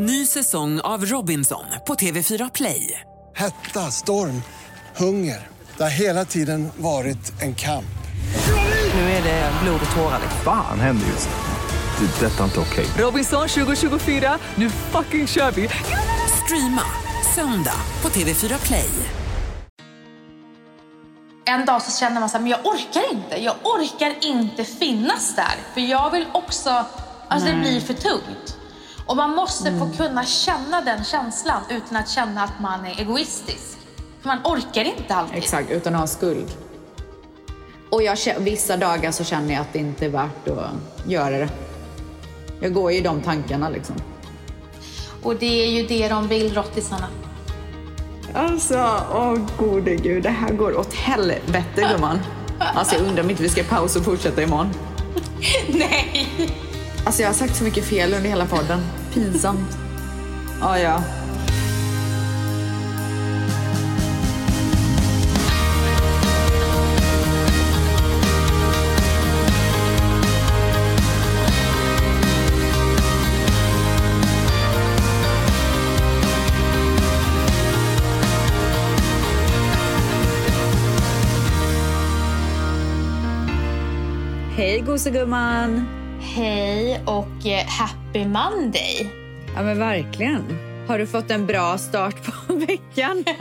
Ny säsong av Robinson på TV4 Play. Hetta, storm, hunger. Det har hela tiden varit en kamp. Nu är det blod och tårar. Fan händer just nu. Det. är Detta är inte okej. Robinson 2024, nu fucking kör vi! Streama söndag på TV4 Play. En dag så känner man så här, men jag orkar inte. Jag orkar inte finnas där. För jag vill också, alltså det blir för tungt. Och man måste få kunna känna den känslan utan att känna att man är egoistisk. För man orkar inte alltid. Exakt, utan att ha skuld. Och jag, vissa dagar så känner jag att det inte är värt att göra det. Jag går ju i de tankarna liksom. Och det är ju det de vill, rottisarna. Alltså, åh gode gud, det här går åt helvete gumman. Alltså jag undrar om inte vi ska pausa och fortsätta imorgon. Nej! Alltså jag har sagt så mycket fel under hela podden. Pinsamt. Ja, ja. Hej gosegumman! Hej och eh, happy Monday! Ja men verkligen. Har du fått en bra start på veckan?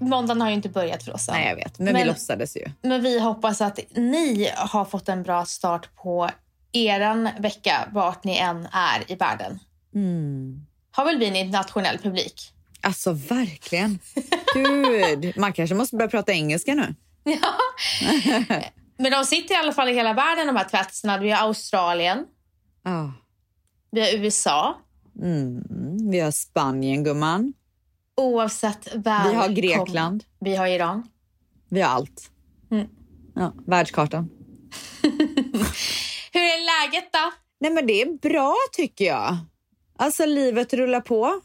Måndagen har ju inte börjat för oss än. Nej jag vet, men, vi Men- låtsades ju. Men vi hoppas att ni har fått en bra start på eran vecka, vart ni än är i världen. Har väl vi en internationell publik? Alltså verkligen. Gud, man kanske måste börja prata engelska nu. Ja. Men de sitter i alla fall i hela världen, de här tvättisarna. Vi har Australien, Ja. vi har USA. Mm, vi har Spanien gumman. Oavsett värld. Vi har Grekland. Vi har Iran. Vi har allt. Mm. Ja, världskartan. Hur är läget då? Nej men det är bra tycker jag. Alltså livet rullar på.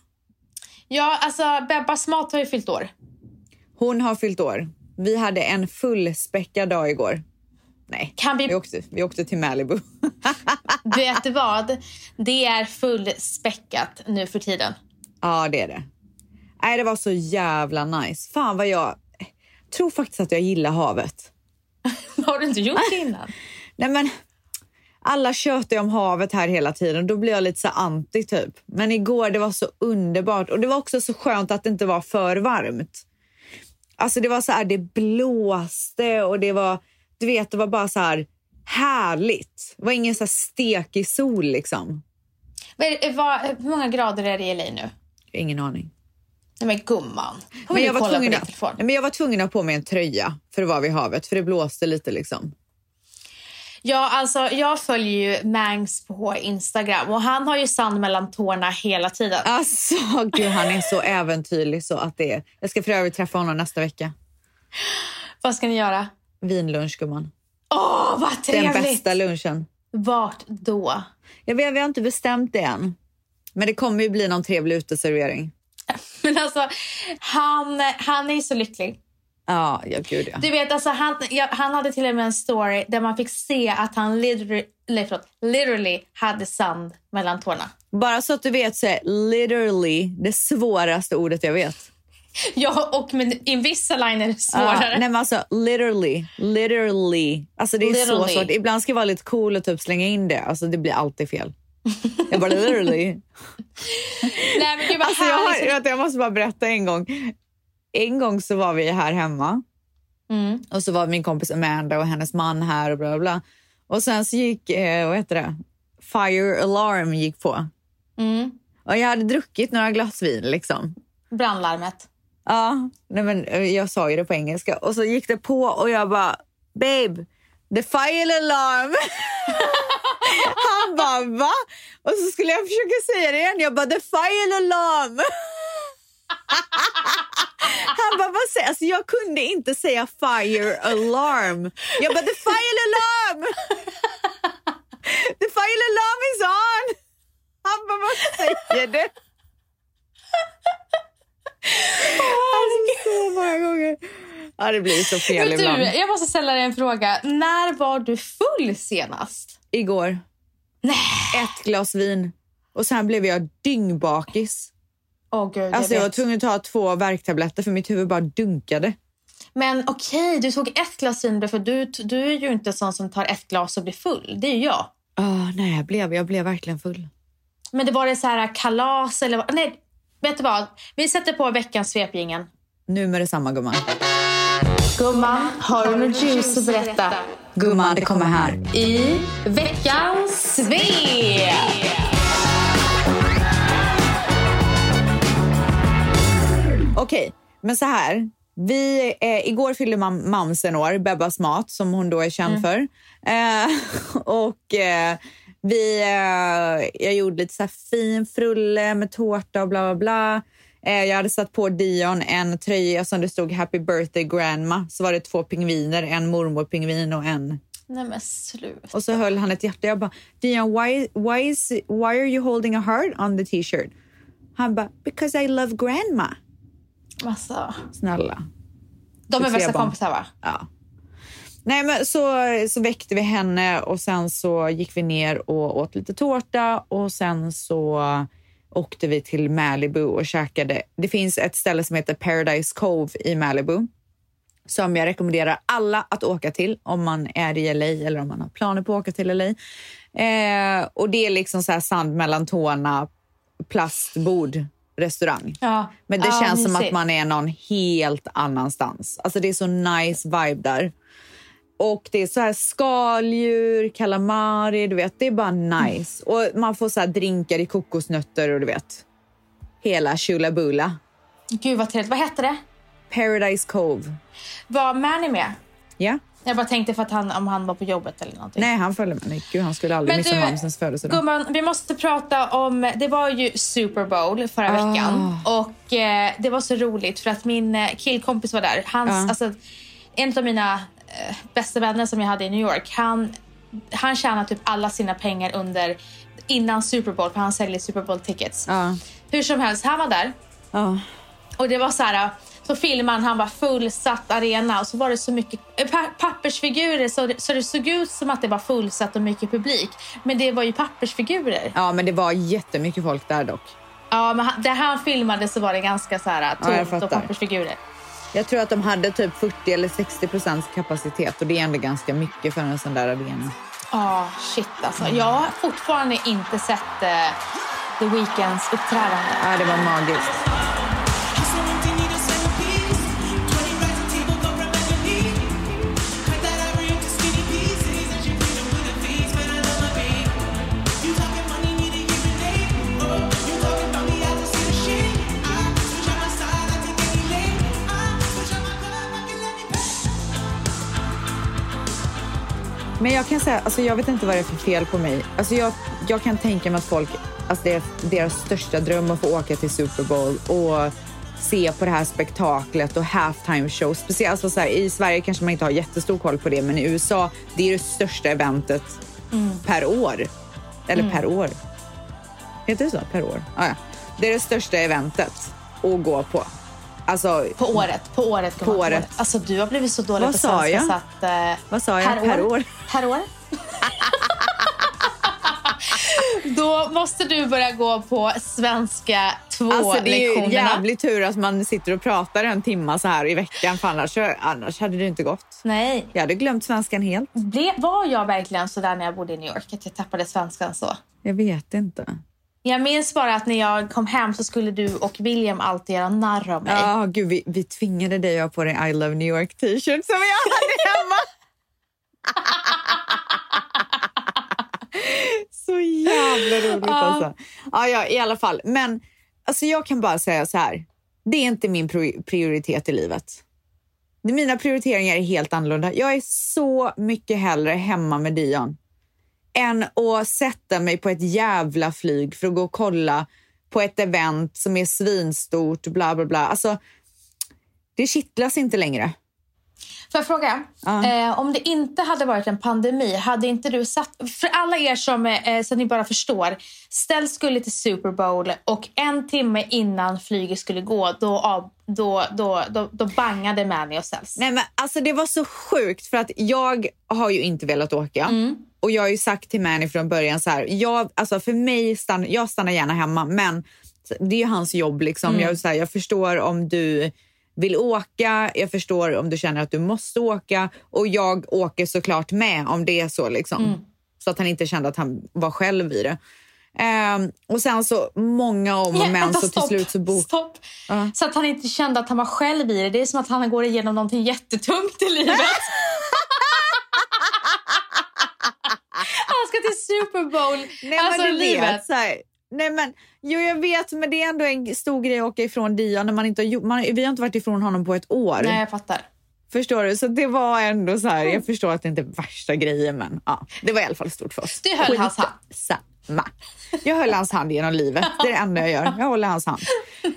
Ja, alltså Bebbas mat har ju fyllt år. Hon har fyllt år. Vi hade en fullspäckad dag igår. Nej, Kan vi- vi, åkte, vi åkte till Malibu. Vet du vad? Det är fullspäckat nu för tiden. ja, det är det. Nej, det var så jävla nice. Fan vad jag tror faktiskt att jag gillar havet. har du inte gjort det innan? Nej men, alla tjötar om havet här hela tiden. Då blir jag lite så anti typ. Men igår det var så underbart och det var också så skönt att det inte var för varmt. Alltså det var så här, det blåste och det var, du vet, det var bara så här härligt. Det var ingen så här stekig sol liksom. Vad det- vad- Hur många grader är det i LA nu? Ingen aning. Nej men gumman. Men jag, var tvungen att, nej, men jag var tvungen att ha på mig en tröja för att vara vid havet, för det blåste lite liksom. Ja, alltså jag följer ju Mangs på Instagram och han har ju sand mellan tårna hela tiden. Alltså, gud, han är så äventyrlig så att det är. Jag ska för övrigt träffa honom nästa vecka. Vad ska ni göra? Vinlunch, gumman. Åh, vad Den trevligt! bästa lunchen. Vart då? Jag vet, vi har inte bestämt det än. Men det kommer ju bli någon trevlig uteservering. Men alltså, han, han är ju så lycklig. Ja, ja gud ja. Du vet, alltså, han, ja, han hade till och med en story där man fick se att han literally, förlåt, literally hade sand mellan tårna. Bara så att du vet så är literally det svåraste ordet jag vet. Ja, och med Invisalign är det svårare. Ja, nej men alltså literally, literally. Alltså det är så Literally. svårt. Ibland ska jag vara lite cool och typ slänga in det. Alltså det blir alltid fel. Jag bara literally. Nej, men gud Alltså jag, har, vet, jag måste bara berätta en gång. En gång så var vi här hemma Mm. och så var min kompis Amanda och hennes man här och bla bla bla. Och sen så gick, eh, vad heter det, fire alarm gick på. Mm. Och jag hade druckit några glas vin liksom. Brandlarmet. Ja, nej men eh, jag sa ju det på engelska och så gick det på och jag bara babe, the fire alarm. Han bara va? Och så skulle jag försöka säga det igen. Jag bara the fire alarm. Han bara vad säger alltså jag kunde inte säga fire alarm. Jag bara the fire alarm. The fire alarm is on. Han bara vad säger du? Alltså, så många gånger. Ja, det blir så fel Men ibland. du, jag måste ställa dig en fråga. När var du full senast? Igår. Ett glas vin. Och sen blev jag dyngbakis. Åh gud, Alltså jag jag var tvungen att ta två värktabletter för mitt huvud bara dunkade. Men okej, du tog ett glas vin för du, du är ju inte sån som tar ett glas och blir full. Det är ju jag. Ah, nej, jag blev, jag blev verkligen full. Men det var det så här kalas eller? Nej, vet du vad? Vi sätter på veckans svepjingen. Nu med detsamma gumman. Gumman, har du något juice att berätta? Gumman, det kommer här. I veckans svep! Okej, men så här. Vi, eh, igår fyllde mam Mams en år, Bebbas mat, som hon då är känd för. Eh, och eh, vi, eh, jag gjorde lite så fin frulle med tårta och bla bla bla. Eh, jag hade satt på Dion en tröja som det stod Happy birthday grandma. Så var det två pingviner, en mormorpingvin och en Nej men sluta. och så höll han ett hjärta. Jag bara, Dion, why, why, is, why are you holding a heart on the t-shirt? Han bara, because I love grandma. Alltså, Snälla. de är bästa kompisar va? Ja. Nej, men så, så väckte vi henne och sen så gick vi ner och åt lite tårta och sen så åkte vi till Malibu och käkade. Det finns ett ställe som heter Paradise Cove i Malibu som jag rekommenderar alla att åka till om man är i LA eller om man har planer på att åka till LA. Eh, och det är liksom så här sand mellan tårna, plastbord, restaurang. Ja. Men det Ja, känns som att mysigt. man är någon helt annanstans. Alltså det är så nice vibe där. Och det är så här skaldjur, calamari, du vet. Det är bara nice. Och man får så här drinkar i kokosnötter och du vet. Hela chulabula. Gud vad trevligt. Vad hette det? Paradise Cove. Var Manny med? Ja? Jag bara tänkte för att han, om han var på jobbet eller någonting. Nej, han följde med. Nej, gud, han skulle aldrig Men missa du, mamsens födelsedag. Gumman, vi måste prata om... Det var ju Super Bowl förra Ah. veckan. Och eh, Det var så roligt för att min eh, killkompis var där. Hans, Ja. alltså, en av mina bästa vänner som jag hade i New York, han, han tjänar typ alla sina pengar under innan Super Bowl, för han säljer Super Bowl tickets. Ja. Hur som helst, han var där. Ja. Och det var så här, så filmade han, var fullsatt arena och så var det så mycket eh, pa- pappersfigurer så det, så det såg ut som att det var fullsatt och mycket publik. Men det var ju pappersfigurer. ja, men det var jättemycket folk där dock. Ja, men han- där han filmade så var det ganska så här Ja, tomt och fattar. pappersfigurer. Jag tror att de hade typ 40 eller 60 procents kapacitet och det är ändå ganska mycket för en sån där arena. Ja, shit alltså. Jag har fortfarande inte sett eh, The Weeknds uppträdande. Ja, det var magiskt. Men jag kan säga, alltså jag vet inte vad det är för fel på mig. Alltså jag, jag kan tänka mig att folk, alltså det är deras största dröm att få åka till Super Bowl och se på det här spektaklet och halftime show. Speciellt alltså så här, i Sverige kanske man inte har jättestor koll på det, men i USA, det är det största eventet per år. Eller per år. Heter det så? Per år? Ah, ja. Det är det största eventet att gå på. Alltså, På året. På året. På året. Alltså du har blivit så dålig Vad på svenska jag? så att... Eh, Vad sa jag? Per år? Per år. Då måste du börja gå på svenska två Alltså det är ju jävligt tur att man sitter och pratar en timma så här i veckan för annars, annars hade det inte gått. Nej. Jag hade glömt svenskan helt. Ble, var jag verkligen så där när jag bodde i New York? Att jag tappade svenskan så? Jag vet inte. Jag minns bara att när jag kom hem så skulle du och William alltid göra narr av mig. Ja, gud, vi, vi tvingade dig att ha på dig I love New York t-shirt som jag hade hemma. så jävla roligt alltså. Ja, ja, i alla fall. Men alltså, jag kan bara säga så här. Det är inte min prioritet i livet. Mina prioriteringar är helt annorlunda. Jag är så mycket hellre hemma med Dion än att sätta mig på ett jävla flyg för att gå och kolla på ett event som är svinstort, bla bla bla. Alltså, det kittlas inte längre. Får jag fråga? Eh, om det inte hade varit en pandemi, hade inte du satt... För alla er som, eh, så att ni bara förstår. Ställ skulle till Super Bowl och en timme innan flyget skulle gå, då, då, då, då, då bangade Manny och Ställs. Nej, men alltså det var så sjukt för att jag har ju inte velat åka. Och jag har ju sagt till Manny från början så här, jag, alltså för mig, stann, jag stannar gärna hemma men det är ju hans jobb liksom. Jag, så här, jag förstår om du vill åka, jag förstår om du känner att du måste åka och jag åker såklart med om det är så liksom. Så att han inte kände att han var själv i det. Ehm, och sen så många om och men vänta, så till slut så bok... Stopp. Så att han inte kände att han var själv i det. Det är som att han går igenom någonting jättetungt i livet. han ska till Super Bowl. Nej, alltså men livet. vet, så här, nej men, jo jag vet men det är ändå en stor grej att åka ifrån Dion när man inte har, man, vi har inte varit ifrån honom på ett år. Nej, jag fattar. Förstår du? Så det var ändå så här, jag förstår att det inte är värsta grejen men ja, det var i alla fall stort för oss. Du höll hans hand. Samma. Jag höll hans hand genom livet. Det är det enda jag gör. Jag håller hans hand.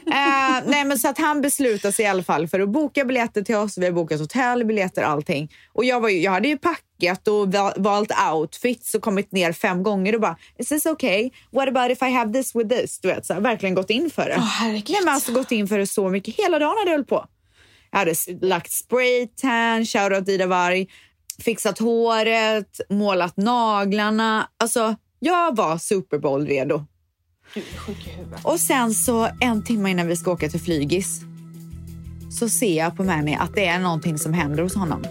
Eh, nej, men så att han beslutade sig i alla fall för att boka biljetter till oss. Vi har bokat hotell, biljetter, allting. Och jag, var ju, jag hade ju packat och val- valt outfits och kommit ner fem gånger och bara “Is this okay? What about if I have this with this?” Du vet, så här, verkligen gått in för det. Herregud. nej, men alltså gått in för det så mycket. Hela dagen hade jag hållit på. Jag hade lagt spraytan, shoutout Ida Varg, fixat håret, målat naglarna. Alltså, jag var Super Bowl redo. Och sen så en timme innan vi ska åka till flygis så ser jag på Manny att det är någonting som händer hos honom.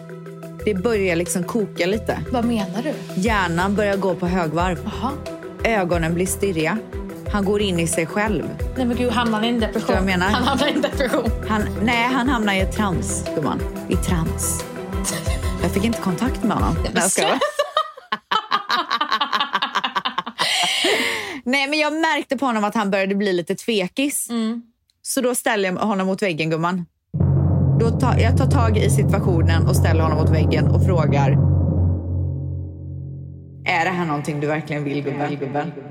Det börjar liksom koka lite. Vad menar du? Hjärnan börjar gå på högvarv. Jaha. Ögonen blir stirriga. Han går in i sig själv. Nej men gud, hamnar han i en depression? Jag menar? Han hamnar i en depression. Han, nej, han hamnar i ett trans, gumman. I trans. Jag fick inte kontakt med honom. Nej, jag skojar. Nej, men jag märkte på honom att han började bli lite tvekis. Så då ställer jag honom mot väggen, gumman. Då tar, jag tar tag i situationen och ställer honom mot väggen och frågar. Är det här någonting du verkligen vill, gubben? gubben?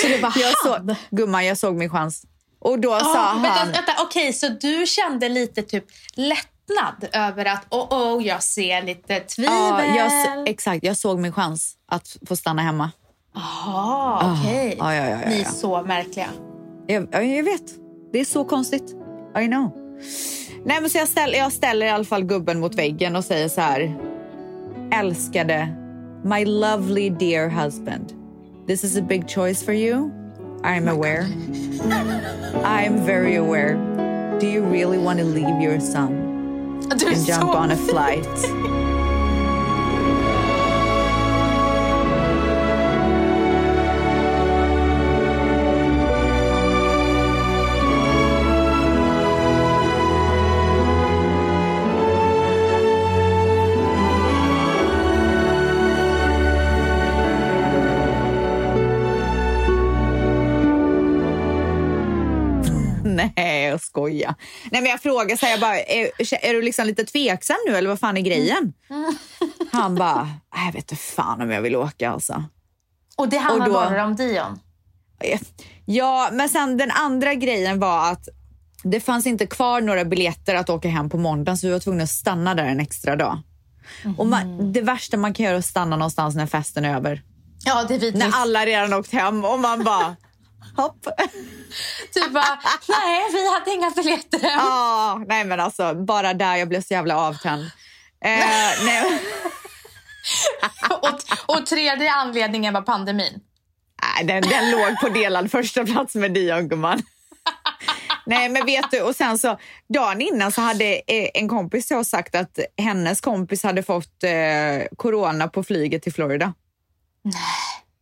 Så det var Jag han? så, gumman, jag såg min chans. Och då sa Ah, han... vänta, vänta, Okej, så du kände lite typ lättnad över att oh, oh, jag ser lite tvivel? Ja, jag, exakt. Jag såg min chans att få stanna hemma. Jaha, okej. Ja, ja, ja, ja, Ni är ja. så märkliga. Jag, ja, jag vet. Det är så konstigt. I know. Nej, men så jag, ställer, jag ställer i alla fall gubben mot väggen och säger så här. Älskade, my lovely dear husband. This is a big choice for you. I'm aware. I'm very aware. Do you really want to leave your son and jump on a flight? Jag. Nej, men jag frågar så här, jag bara, är, är du liksom lite tveksam nu eller vad fan är grejen? Han bara, "Nej, jag vet inte fan om jag vill åka alltså. Och det handlar Och då- bara om Dion? Ja, men sen den andra grejen var att det fanns inte kvar några biljetter att åka hem på måndagen så vi var tvungna att stanna där en extra dag. Och man, det värsta man kan göra är att stanna någonstans när festen är över. Ja, det är vidrigt. När alla redan åkt hem och man bara hopp. Du bara, nej, vi hade inga biljetter hem. Ja, nej men alltså bara där jag blev så jävla avtänd. Eh, nej, Och, och tredje anledningen var pandemin. nej, den, den låg på delad första plats med Dion gumman. Nej men vet du, och sen så dagen innan så hade eh, en kompis så sagt att hennes kompis hade fått eh, corona på flyget till Florida.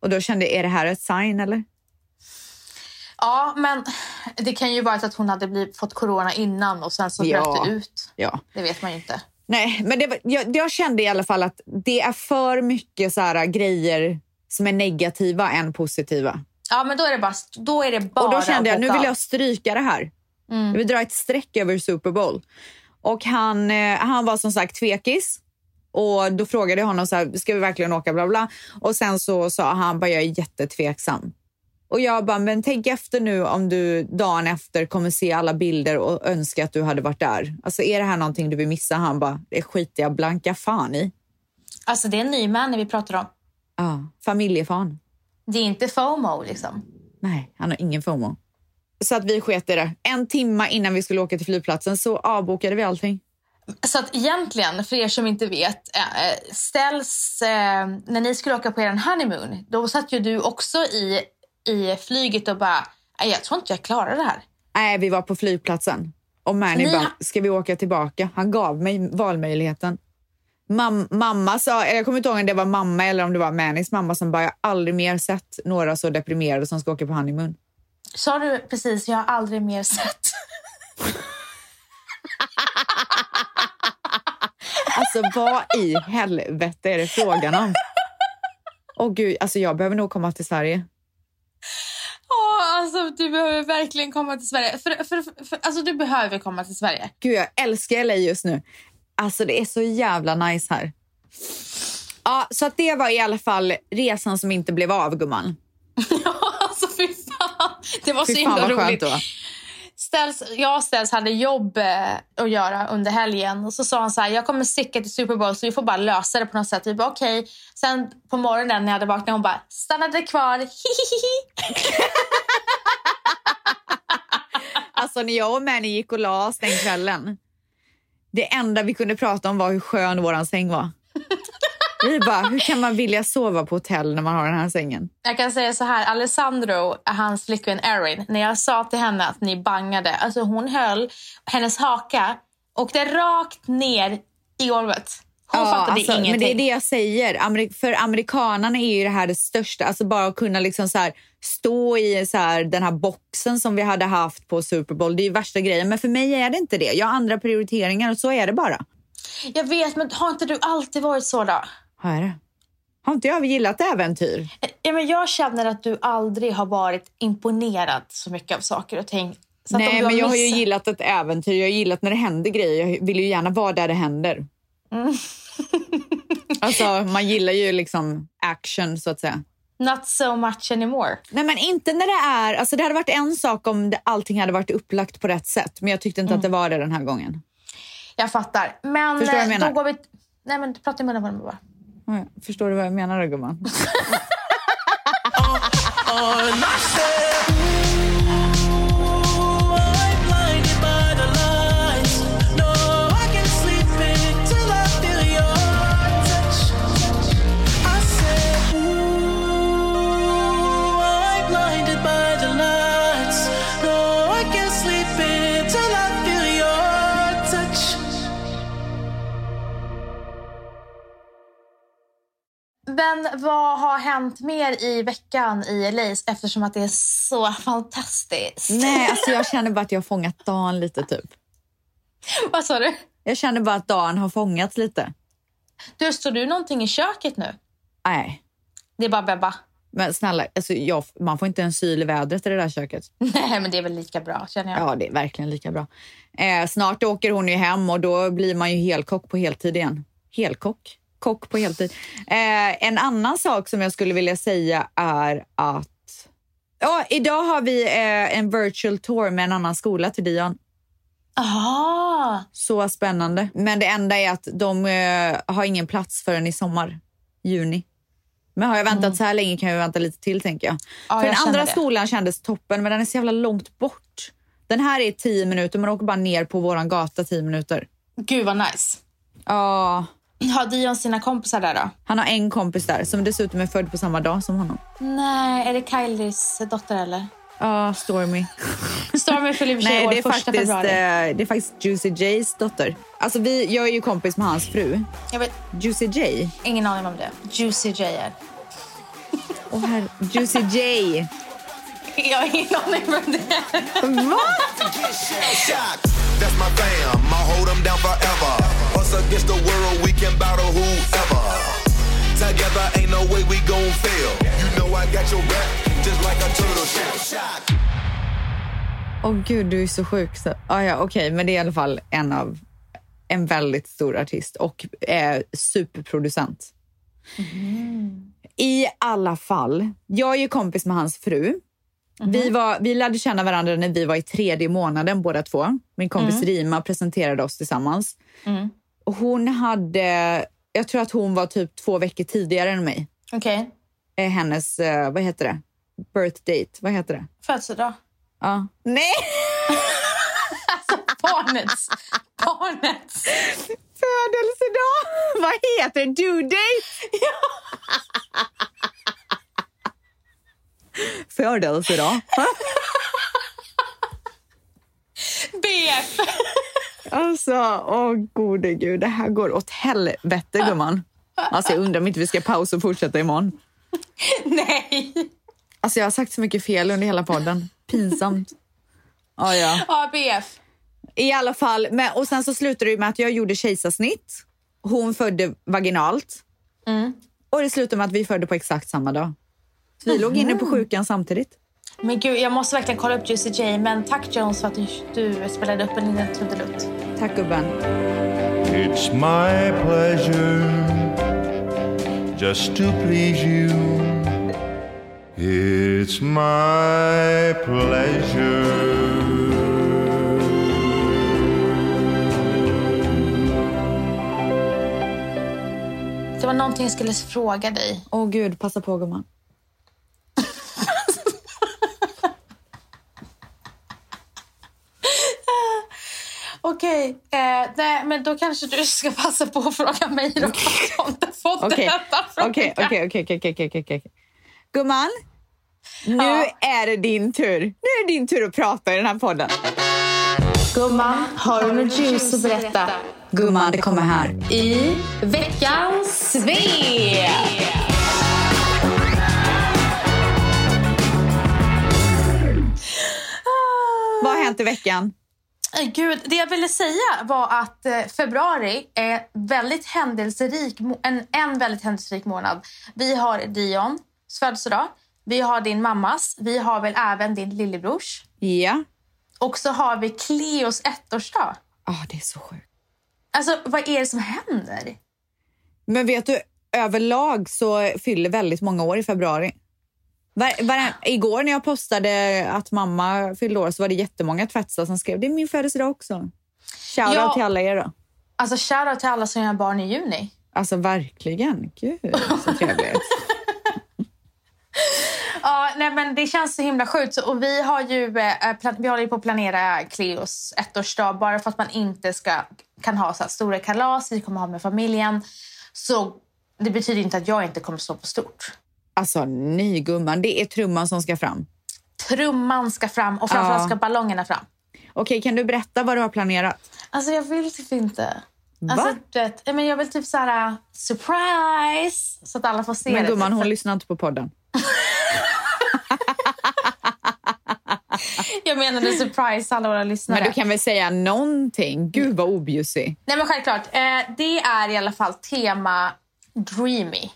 Och då kände jag, är det här ett sign eller? Ja, men det kan ju vara att hon hade blivit, fått corona innan och sen så Ja. bröt det ut. Ja. Det vet man ju inte. Nej, men det, jag, jag kände i alla fall att det är för mycket så här, grejer som är negativa än positiva. Ja, men då är det bara, då är det bara Och då kände jag, nu vill jag stryka det här. Jag vill dra ett streck över Super Bowl. Och han, eh, han var som sagt tvekis. Och då frågade jag honom så här, ska vi verkligen åka bla bla. Och sen så sa han bara, jag är jättetveksam. Och jag bara, men tänk efter nu om du dagen efter kommer se alla bilder och önska att du hade varit där. Alltså är det här någonting du vill missa? Han bara, det skiter jag blanka fan i. Alltså det är en ny man vi pratar om. Ja, familjefan. Det är inte FOMO liksom. Nej, han har ingen FOMO. Så att vi sket i det. En timma innan vi skulle åka till flygplatsen så avbokade vi allting. Så att egentligen, för er som inte vet, eh, ställs, eh, när ni skulle åka på er honeymoon, då satt ju du också i, i flyget och bara, "Nej, jag tror inte jag klarar det här. Nej, vi var på flygplatsen. Och Mani Ni- bara, ska vi åka tillbaka? Han gav mig valmöjligheten. Mam mamma sa, jag kommer inte ihåg om det var mamma eller om det var Manis mamma som bara, jag har aldrig mer sett några så deprimerade som ska åka på honeymoon. Sa du precis, jag har aldrig mer sett. Alltså vad i helvete är det frågan om? Åh gud, alltså jag behöver nog komma till Sverige. Åh, alltså, du behöver verkligen komma till Sverige. För, för, för, alltså, du behöver komma till Sverige. Gud, jag älskar LA just nu. Alltså det är så jävla nice här. Ja, så att det var i alla fall resan som inte blev av, gumman. Ja, alltså fy fan. Det var så Fy fan himla roligt. då. Ställs, jag och Ställs hade jobb eh, att göra under helgen. Och så sa han så här, jag kommer sticka till Super Bowl så vi får bara lösa det på något sätt. Vi bara okej. Sen på morgonen när jag hade vaknat hon bara, stannade kvar. Hihihi. Alltså när jag och Manny gick och la oss den kvällen. Det enda vi kunde prata om var hur skön våran säng var. Vi bara, hur kan man vilja sova på hotell när man har den här sängen? Jag kan säga så här, Alessandro, hans flickvän Erin, när jag sa till henne att ni bangade, alltså hon höll hennes haka åkte rakt ner i golvet. Hon fattade alltså, ingenting. Men det är det jag säger. Ameri- för amerikanarna är ju det här det största. Alltså bara att kunna liksom så här, stå i så här, den här boxen som vi hade haft på Super Bowl. Det är ju värsta grejen. Men för mig är det inte det. Jag har andra prioriteringar och så är det bara. Jag vet, men har inte du alltid varit så då? Har jag det? Har inte jag gillat äventyr? Ja, men jag känner att du aldrig har varit imponerad så mycket av saker och ting. Nej, men jag har ju gillat ett äventyr. Jag har gillat när det händer grejer. Jag vill ju gärna vara där det händer. Mm. alltså, man gillar ju liksom action, så att säga. Not so much anymore. Nej, men inte när det är... Alltså, det hade varit en sak om det, allting hade varit upplagt på rätt sätt. Men jag tyckte inte att det var det den här gången. Jag fattar. Men Förstår du vad jag eh, menar? då går vi... Nej, men prata i munnen på bara. Mm. Förstår du vad jag menar, då, gumman? Ah, ah, Men vad har hänt mer i veckan i LA eftersom att det är så fantastiskt? Nej, alltså jag känner bara att jag har fångat dagen lite, typ. Vad sa du? Jag känner bara att dagen har fångats lite. Du, står du någonting i köket nu? Nej, Det är bara Bebba. men snälla, alltså jag, man får inte en syl i vädret i det där köket. Nej, men det är väl lika bra känner jag. Ja, det är verkligen lika bra. Eh, snart åker hon ju hem och då blir man ju helkock på heltid igen. Helkock? Kock på heltid. Eh, en annan sak som jag skulle vilja säga är att ja, idag har vi eh, en virtual tour med en annan skola till Dion. Ah, Så spännande. Men det enda är att de eh, har ingen plats förrän i sommar, juni. Men har jag väntat så här länge kan jag vänta lite till tänker jag. Ja, För jag den andra det. skolan kändes toppen men den är så jävla långt bort. Den här är tio minuter, man åker bara ner på våran gata tio minuter. gud vad nice. Ja, Har Dion sina kompisar där då? han har en kompis där som dessutom är född på samma dag som honom. Nej, är det Kylies dotter eller? Ja, Stormy. Stormy fyller i och för sig Nej, år det är, första faktiskt, februari. eh, det är faktiskt Juicy J's dotter. Alltså vi, jag är ju kompis med hans fru. Jag vet Juicy J. ingen aning om det. Juicy J är. Åh herre, Juicy J. Jag har ingen aning om det. Vad? Against the world, we can battle whoever. Together, ain't no way we gon' fail. You know I got your back, just like a turtle shell. Åh gud, du är så sjuk. Så, ah, ja, Okej, men det är i alla fall en av en väldigt stor artist och eh, superproducent. I alla fall, jag är ju kompis med hans fru Vi, var, vi lärde känna varandra när vi var i tredje månaden båda två. Min kompis Rima presenterade oss tillsammans. Hon hade, jag tror att hon var typ två veckor tidigare än mig. Okej. Eh, Hennes, eh, vad heter det? Birth date, vad heter det? Födelsedag. Ja. Nej! Barnets. Barnets. Födelsedag! Vad heter? Due date? Födelsedag. BF. Alltså, åh gode gud, det här går åt helvete gumman. Alltså jag undrar om inte vi ska pausa och fortsätta imorgon. Nej. Alltså jag har sagt så mycket fel under hela podden. Pinsamt. Ja, ja. Ja, BF. I alla fall, men, och sen så slutade det med att jag gjorde kejsarsnitt. Hon födde vaginalt. Och det slutade med att vi födde på exakt samma dag. Så vi låg inne på sjukan samtidigt. Men gud, jag måste verkligen kolla upp Juicy J. Men tack Jones för att du, du spelade upp en liten trudelutt. Tack gubben. It's my pleasure just to please you. It's my pleasure. Det var någonting jag skulle fråga dig. Åh gud, passa på gumman. Okej, eh, nej, men då kanske du ska passa på att fråga mig då. Fått detta okej, okej, okej. Gumman, nu Ja. är det din tur. Nu är det din tur att prata i den här podden. Gumman, har du något juice att berätta? Gumman, det kommer här. I veckans svep! Vad har hänt i veckan? Gud, det jag ville säga var att eh, februari är väldigt händelserik, en, en väldigt händelserik månad. Vi har Dions födelsedag, vi har din mammas, vi har väl även din lillebrors. Ja. Och så har vi Cleos ettårsdag. Ah, det är så sjukt. Alltså, vad är det som händer? Men vet du, överlag så fyller väldigt många år i februari. Var, var, igår när jag postade att mamma fyllde år så var det jättemånga tvättsar som skrev det är min födelsedag också. Shoutout Ja. till alla er då. Alltså, shoutout till alla som gör barn i juni. Alltså verkligen. Gud, så trevligt. Ja, nej, men det känns så himla sjukt. Och vi, har ju, eh, plan- vi håller ju på att planera Cleos ettårsdag bara för att man inte ska, kan ha så stora kalas. Vi kommer ha med familjen. Så det betyder inte att jag inte kommer stå på stort. Alltså nej gumman, det är trumman som ska fram. Trumman ska fram och framförallt Ja. ska ballongerna fram. Okej, kan du berätta vad du har planerat? Alltså jag vill typ inte. Alltså, du vet, ja, men jag vill typ så här uh, surprise så att alla får se Men det. gumman, typ. hon lyssnar inte på podden. Jag menade surprise alla våra lyssnare. Men du kan väl säga någonting? Gud vad objussig. Nej men självklart. Eh, det är i alla fall tema dreamy.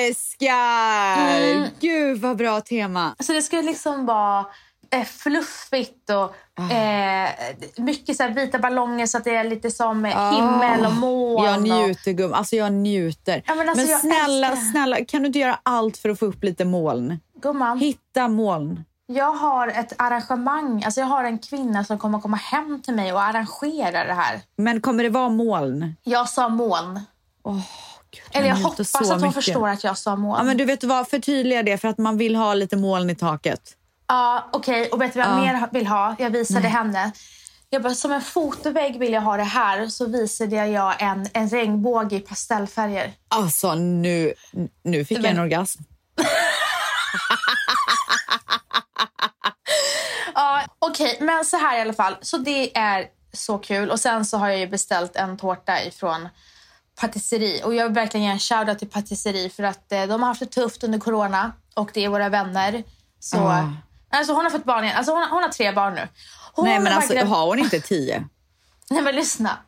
Älskar! Mm. Gud vad bra tema. Så det skulle liksom vara eh, fluffigt och Ah. eh, mycket så vita ballonger så att det är lite som eh, himmel och moln. Jag njuter gumman, alltså jag njuter. Ja, men alltså, jag snälla, älskar snälla, kan du inte göra allt för att få upp lite moln? Gumman, Hitta moln. jag har ett arrangemang. Alltså jag har en kvinna som kommer komma hem till mig och arrangera det här. Men kommer det vara moln? Jag sa moln. Gud, Eller jag hoppas att hon mycket. förstår att jag sa moln. Ja, men du vet vad, förtydliga det för att man vill ha lite moln i taket. Ja, okej. Och vet du vad jag Ja. mer vill ha? Jag visade henne. Jag bara, som en fotovägg vill jag ha det här. Så visade jag en, en regnbåge i pastellfärger. Alltså nu, nu fick jag en Men- orgasm. Ja, okej. Men så här i alla fall. Så det är så kul. Och sen så har jag ju beställt en tårta ifrån patisserie. Och jag vill verkligen ge en shoutout till patisserie för att eh, de har haft det tufft under corona. Och det är våra vänner. Så... Ah. Alltså hon har fått barn igen. Alltså hon, hon har tre barn nu. Hon Nej men alltså har hon inte tio? Nej men lyssna.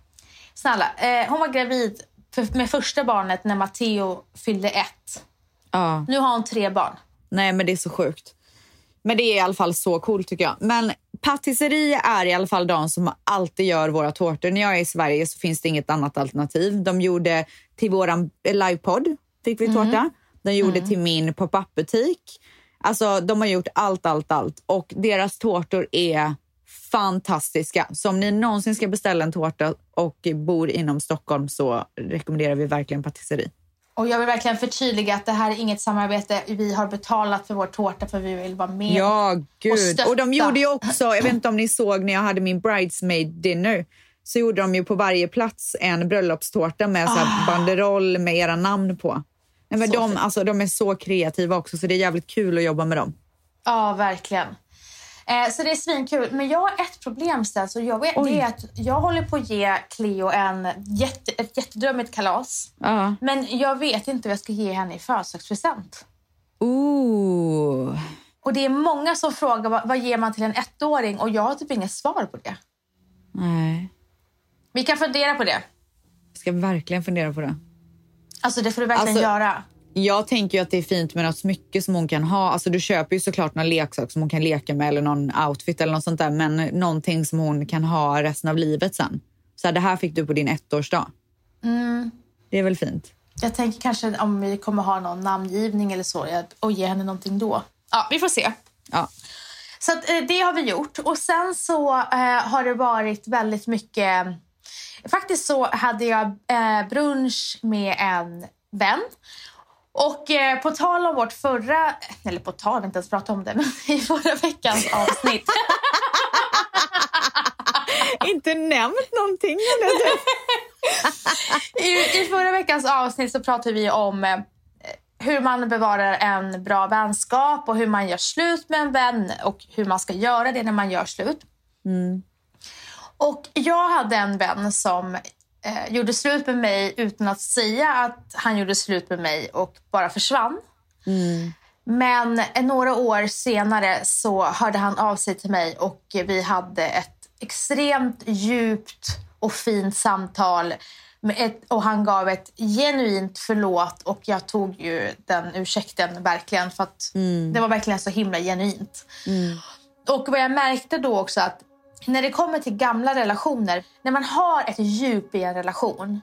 Snälla. Eh, hon var gravid för, med första barnet när Matteo fyllde ett. Ja. Nu har hon tre barn. Nej men det är så sjukt. Men det är i alla fall så coolt tycker jag. Men patisserie är i alla fall de som alltid gör våra tårtor. När jag är i Sverige så finns det inget annat alternativ. De gjorde till våran livepodd, fick vi tårta. De gjorde till min pop-up butik. Alltså, de har gjort allt, allt, allt. Och deras tårtor är fantastiska. Så om ni någonsin ska beställa en tårta och bor inom Stockholm så rekommenderar vi verkligen patisserie. Och jag vill verkligen förtydliga att det här är inget samarbete. Vi har betalat för vår tårta för vi vill vara med. Ja, gud. stötta. Och de gjorde ju också, jag vet inte om ni såg när jag hade min bridesmaid dinner, så gjorde de ju på varje plats en bröllopstårta med så här banderoll med era namn på. Nej, men Så de, fint. alltså, de är så kreativa också, så det är jävligt kul att jobba med dem. Ja, verkligen. Eh, så det är svinkul. Men jag har ett problem och jag vet, Oj. det är att jag håller på att ge Cleo en jätte, ett jättedrömmigt kalas. Ja. Men jag vet inte vad jag ska ge henne i födelsedagspresent. Ooh. Och det är många som frågar vad, vad ger man till en ettåring och jag har typ inget svar på det. Nej. Vi kan fundera på det. Jag ska verkligen fundera på det. Alltså det får du verkligen Alltså- göra. Jag tänker ju att det är fint med något smycke som hon kan ha. Alltså du köper ju såklart någon leksak som hon kan leka med eller någon outfit eller något sånt där. Men någonting som hon kan ha resten av livet sen. Så här, det här fick du på din ettårsdag. Det är väl fint? Jag tänker kanske om vi kommer ha någon namngivning eller så och ge henne någonting då. Ja, vi får se. Ja. Så att, eh, det har vi gjort. Och sen så eh, har det varit väldigt mycket... Faktiskt så hade jag eh, brunch med en vän. Och eh, på tal om vårt förra... Eller på tal, inte ens pratat om det, men i förra veckans avsnitt. Inte nämnt någonting om det. I, I förra veckans avsnitt så pratade vi om eh, hur man bevarar en bra vänskap och hur man gör slut med en vän och hur man ska göra det när man gör slut. Och jag hade en vän som eh, gjorde slut med mig utan att säga att han gjorde slut med mig och bara försvann. Men eh, några år senare så hörde han av sig till mig och vi hade ett extremt djupt och fint samtal. Ett, och han gav ett genuint förlåt och jag tog ju den ursäkten verkligen för att det var verkligen så himla genuint. Och vad jag märkte då också att när det kommer till gamla relationer, när man har ett djup i en relation,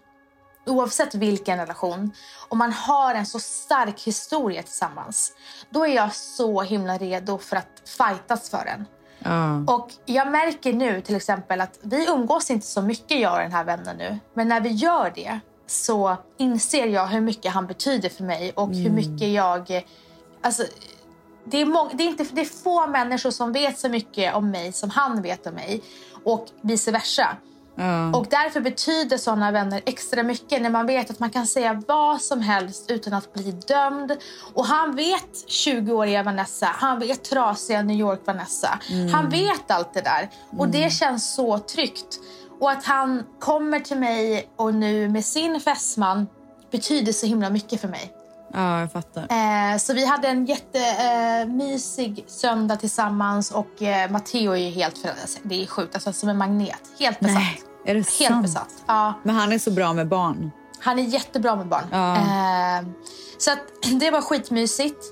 oavsett vilken relation, och man har en så stark historia tillsammans, då är jag så himla redo för att fightas för den. Ja. Och jag märker nu till exempel att vi umgås inte så mycket jag och den här vännen nu. Men när vi gör det så inser jag hur mycket han betyder för mig och hur mycket jag... Alltså, det, är det, är inte, det är få människor som vet så mycket om mig som han vet om mig. Och vice versa. Ja. Och därför betyder såna vänner extra mycket när man vet att man kan säga vad som helst utan att bli dömd. Och han vet 20-åriga Vanessa, han vet trasiga New York Vanessa. Han vet allt det där och det känns så tryggt. Och att han kommer till mig och nu med sin fästman betyder så himla mycket för mig. Ja, jag fattar. Eh, så vi hade en jättemysig eh, söndag tillsammans och eh, Matteo är ju helt förälskad. Det är sjukt, alltså som en magnet. Helt besatt. Nej, är det Helt sant? besatt. Ja, Men han är så bra med barn. han är jättebra med barn. Ja. Eh, så att, det var skitmysigt.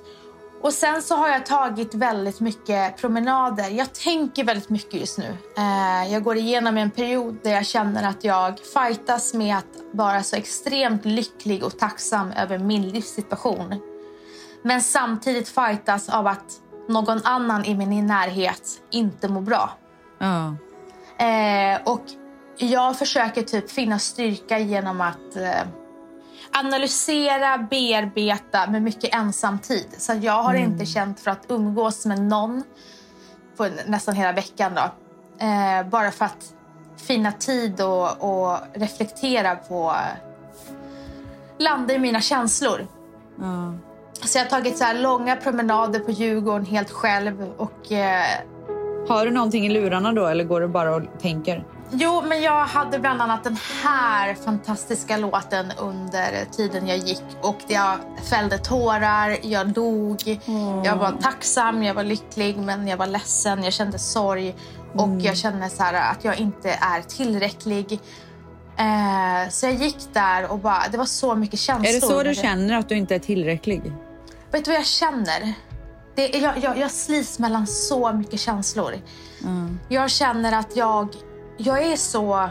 Och sen så har jag tagit väldigt mycket promenader. Jag tänker väldigt mycket just nu. Eh, jag går igenom en period där jag känner att jag fightas med att vara så extremt lycklig och tacksam över min livssituation. Men samtidigt fightas av att någon annan i min närhet inte mår bra. Eh, och jag försöker typ finna styrka genom att eh, analysera, bearbeta med mycket ensamtid. Så jag har inte känt för att umgås med någon på nästan hela veckan. Då. Eh, bara för att finna tid och, och reflektera på... Landa i mina känslor. Ja. Så jag har tagit så här långa promenader på Djurgården helt själv. Och, eh, Har du någonting i lurarna då eller går du bara och tänker? Jo, men jag hade bland annat den här fantastiska låten under tiden jag gick. Och jag fällde tårar, jag dog. Jag var tacksam, jag var lycklig, men jag var ledsen. Jag kände sorg. Och jag kände så här att jag inte är tillräcklig. Eh, så jag gick där och bara, det var så mycket känslor. Är det så du känner att du inte är tillräcklig? Vet du vad jag känner? Det, jag, jag, jag slits mellan så mycket känslor. Jag känner att jag, jag är så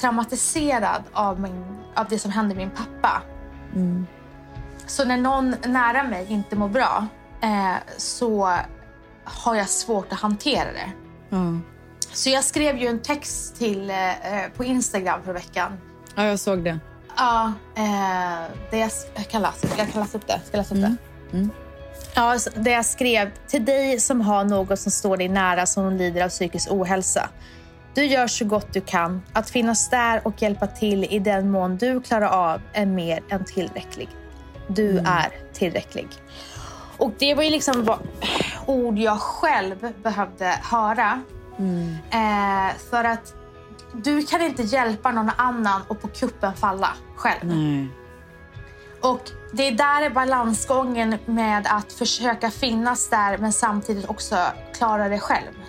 traumatiserad av, min, av det som hände min pappa. Så när någon nära mig inte mår bra eh, så har jag svårt att hantera det. Ja. Så jag skrev ju en text till, eh, eh, på Instagram för veckan. ja, jag såg det. Ja, eh, det jag, jag kan läsa, jag kan läsa upp det? Ska läsa upp det? Ja, så det jag skrev. Till dig som har något som står dig nära som lider av psykisk ohälsa. Du gör så gott du kan. Att finnas där och hjälpa till i den mån du klarar av är mer än tillräcklig. Du är tillräcklig. Och det var ju liksom vad, ord jag själv behövde höra. Eh, för att du kan inte hjälpa någon annan och på kuppen falla själv. Nej. Och det är där är balansgången med att försöka finnas där men samtidigt också klara det själv.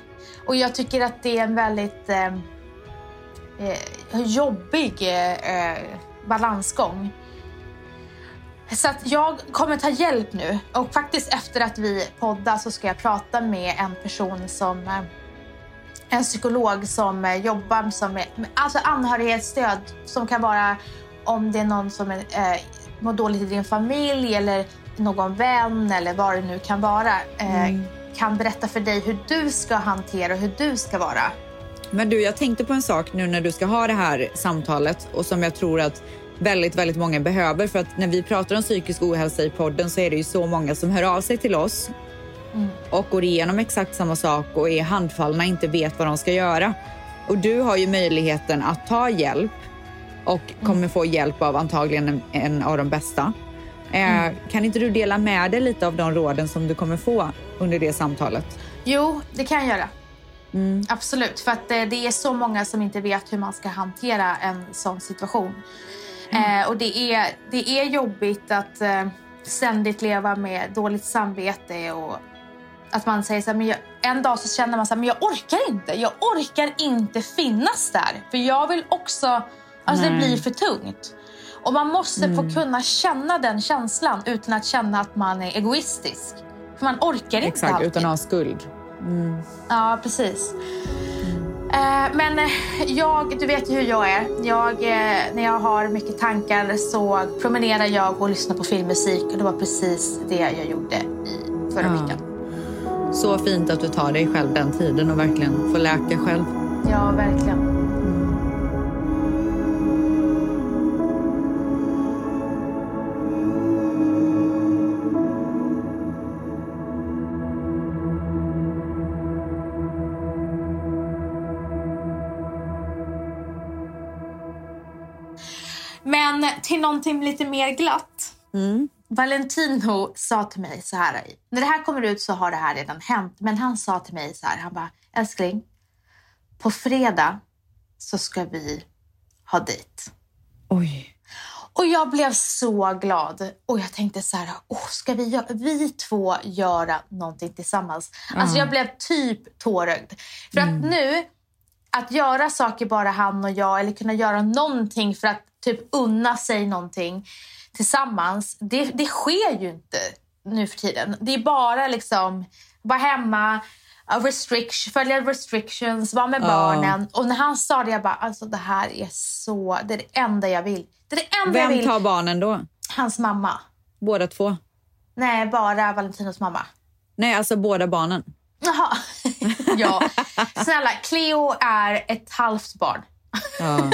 Och jag tycker att det är en väldigt eh, eh jobbig eh, eh, balansgång. Så att jag kommer ta hjälp nu. Och faktiskt efter att vi poddar så ska jag prata med en person som eh, en psykolog som eh, jobbar som med, alltså anhörighetsstöd som kan vara om det är någon som är, eh, mår dåligt i din familj eller någon vän eller vad det nu kan vara. Eh, mm. Kan berätta för dig hur du ska hantera och hur du ska vara. Men du, jag tänkte på en sak nu när du ska ha det här samtalet och som jag tror att väldigt, väldigt många behöver. För att när vi pratar om psykisk ohälsa i podden så är det ju så många som hör av sig till oss och går igenom exakt samma sak och är handfallna, inte vet vad de ska göra. Och du har ju möjligheten att ta hjälp och kommer få hjälp av antagligen en, en av de bästa. Eh, Kan inte du dela med dig lite av de råden som du kommer få under det samtalet? Jo, det kan jag göra. Absolut, för att eh, det är så många som inte vet hur man ska hantera en sån situation. Eh, och det är, det är jobbigt att eh, ständigt leva med dåligt samvete och att man säger så här, men jag, en dag så känner man så här, men jag orkar inte. Jag orkar inte finnas där. För jag vill också, alltså det Nej. blir för tungt. Och man måste få kunna känna den känslan utan att känna att man är egoistisk. Man orkar inte Exakt, alltid. utan att ha skuld. Ja, precis. Eh, men eh, jag, du vet ju hur jag är. Jag, eh, när jag har mycket tankar så promenerar jag och lyssnar på filmmusik. Och det var precis det jag gjorde i förra Ja. veckan. Så fint att du tar dig själv den tiden och verkligen får läka själv. Ja, verkligen. Men till någonting lite mer glatt. Valentino sa till mig så här. När det här kommer ut så har det här redan hänt. Men han sa till mig så här. Han bara, älskling. På fredag så ska vi ha dejt. Oj. Och jag blev så glad. Och jag tänkte så här, oh, ska vi, vi två göra någonting tillsammans? Alltså jag blev typ tårögd. För att nu, att göra saker bara han och jag eller kunna göra någonting för att typ unna sig någonting tillsammans, det, det sker ju inte nu för tiden. Det är bara liksom, vara hemma, restriction, följa restrictions, vara med Ja. barnen. Och när han sa det, jag bara, alltså det här är så, det är det enda jag vill. Det är det enda jag Vem vill. tar barnen då? Hans mamma. Båda två? Nej, bara Valentinos mamma. Nej, alltså båda barnen. Jaha. ja. Snälla, Cleo är ett halvt barn. Ja.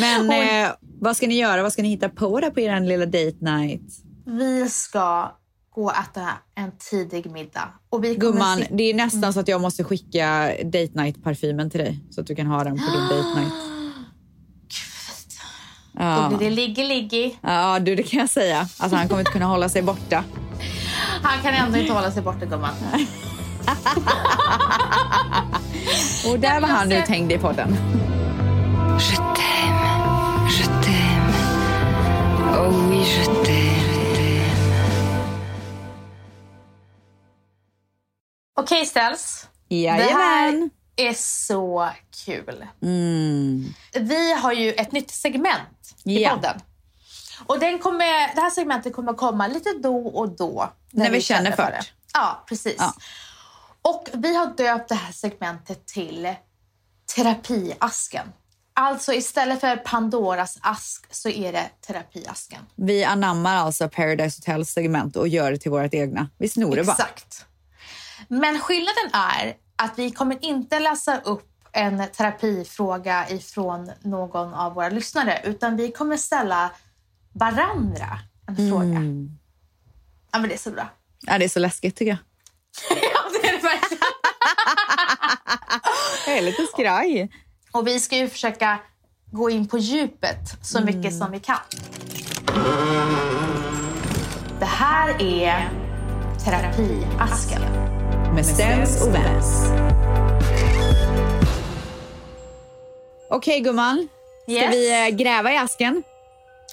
Men eh, vad ska ni göra? Vad ska ni hitta på där på er lilla date night? Vi ska gå och äta en tidig middag. Och vi Gumman, sit- det är nästan så att jag måste skicka date night-parfymen till dig så att du kan ha den på din date night. Då Ja. blir det liggy-liggy. ja, du det kan jag säga. Alltså han kommer inte kunna hålla sig borta. Han kan ändå inte hålla sig borta, gumman. Och där var han uthängd i podden. Oh oui, je t'aime. Okej, Ställs. Det Jajamän. här är så kul. Mm. Vi har ju ett nytt segment i Ja. podden. Och den kommer, det här segmentet kommer komma lite då och då. När vi känner för det. Ja, precis. Ja. Och vi har döpt det här segmentet till Terapiasken. Alltså istället för Pandoras ask så är det terapiasken. Vi anammar alltså Paradise Hotels segment och gör det till vårt egna. Vi snor det bara. Exakt. Men skillnaden är att vi kommer inte läsa upp en terapifråga ifrån någon av våra lyssnare utan vi kommer ställa varandra en fråga. Ja, men det är så bra. Ja, det är så läskigt tycker jag. ja, det är det verkligen. Jag är lite skraj. Och vi ska ju försöka gå in på djupet så mycket Mm. som vi kan. Det här är terapiasken. Med Stens och Vens. Okej gumman, ska Yes. vi eh, gräva i asken?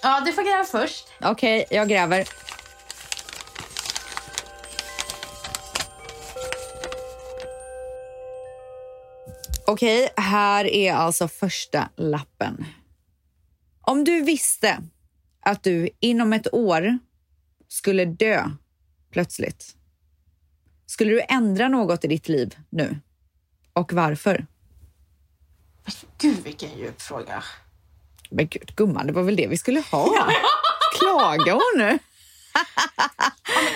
Ja, du får gräva först. Okej, jag gräver. Okej, här är alltså första lappen. Om du visste att du inom ett år skulle dö plötsligt, skulle du ändra något i ditt liv nu? Och varför? Gud, vilken djup fråga. Men gud, gumman, det var väl det vi skulle ha? Klagar hon nu?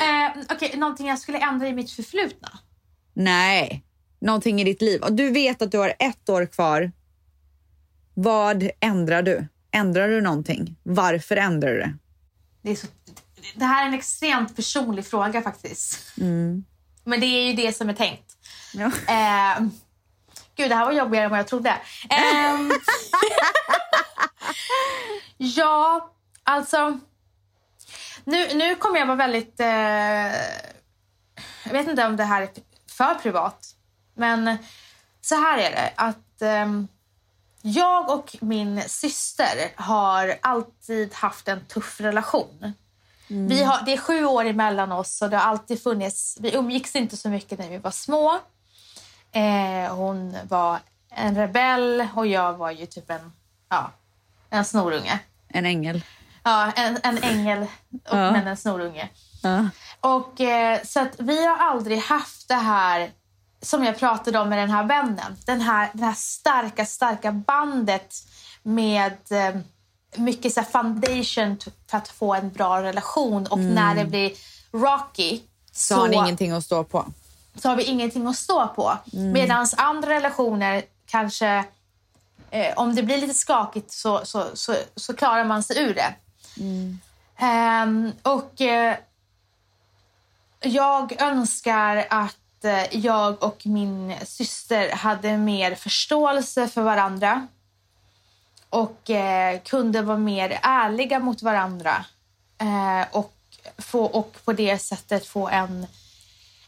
Eh, Okej, någonting jag skulle ändra i mitt förflutna. Nej, någonting i ditt liv. Och du vet att du har ett år kvar. Vad ändrar du? Ändrar du någonting? Varför ändrar du det? Det, så, det här är en extremt personlig fråga faktiskt. Men det är ju det som är tänkt. Ja. Eh, gud, det här var jobbigare än vad jag trodde. Ehm, ja, alltså... Nu, nu kommer jag vara väldigt... Eh, jag vet inte om det här är för privat. Men så här är det. att ehm, Jag och min syster har alltid haft en tuff relation. Vi har, det är sju år emellan oss och det har alltid funnits... Vi umgicks inte så mycket när vi var små. Eh, hon var en rebell och jag var ju typ en, ja, en snorunge. En ängel. Ja, en, en ängel och, Ja. men en snorunge. Ja. Och, eh, så att vi har aldrig haft det här som jag pratade om med den här vännen. Den här, det här starka, starka bandet med eh, mycket så foundation för att få en bra relation. Och när det blir rocky Mm. Så har ni ingenting att stå på. så har vi ingenting att stå på. Mm. Medan andra relationer kanske, eh, om det blir lite skakigt så, så, så, så klarar man sig ur det. Mm. Ehm, och eh, jag önskar att eh, jag och min syster hade mer förståelse för varandra och eh, kunde vara mer ärliga mot varandra eh, och, få, och på det sättet få en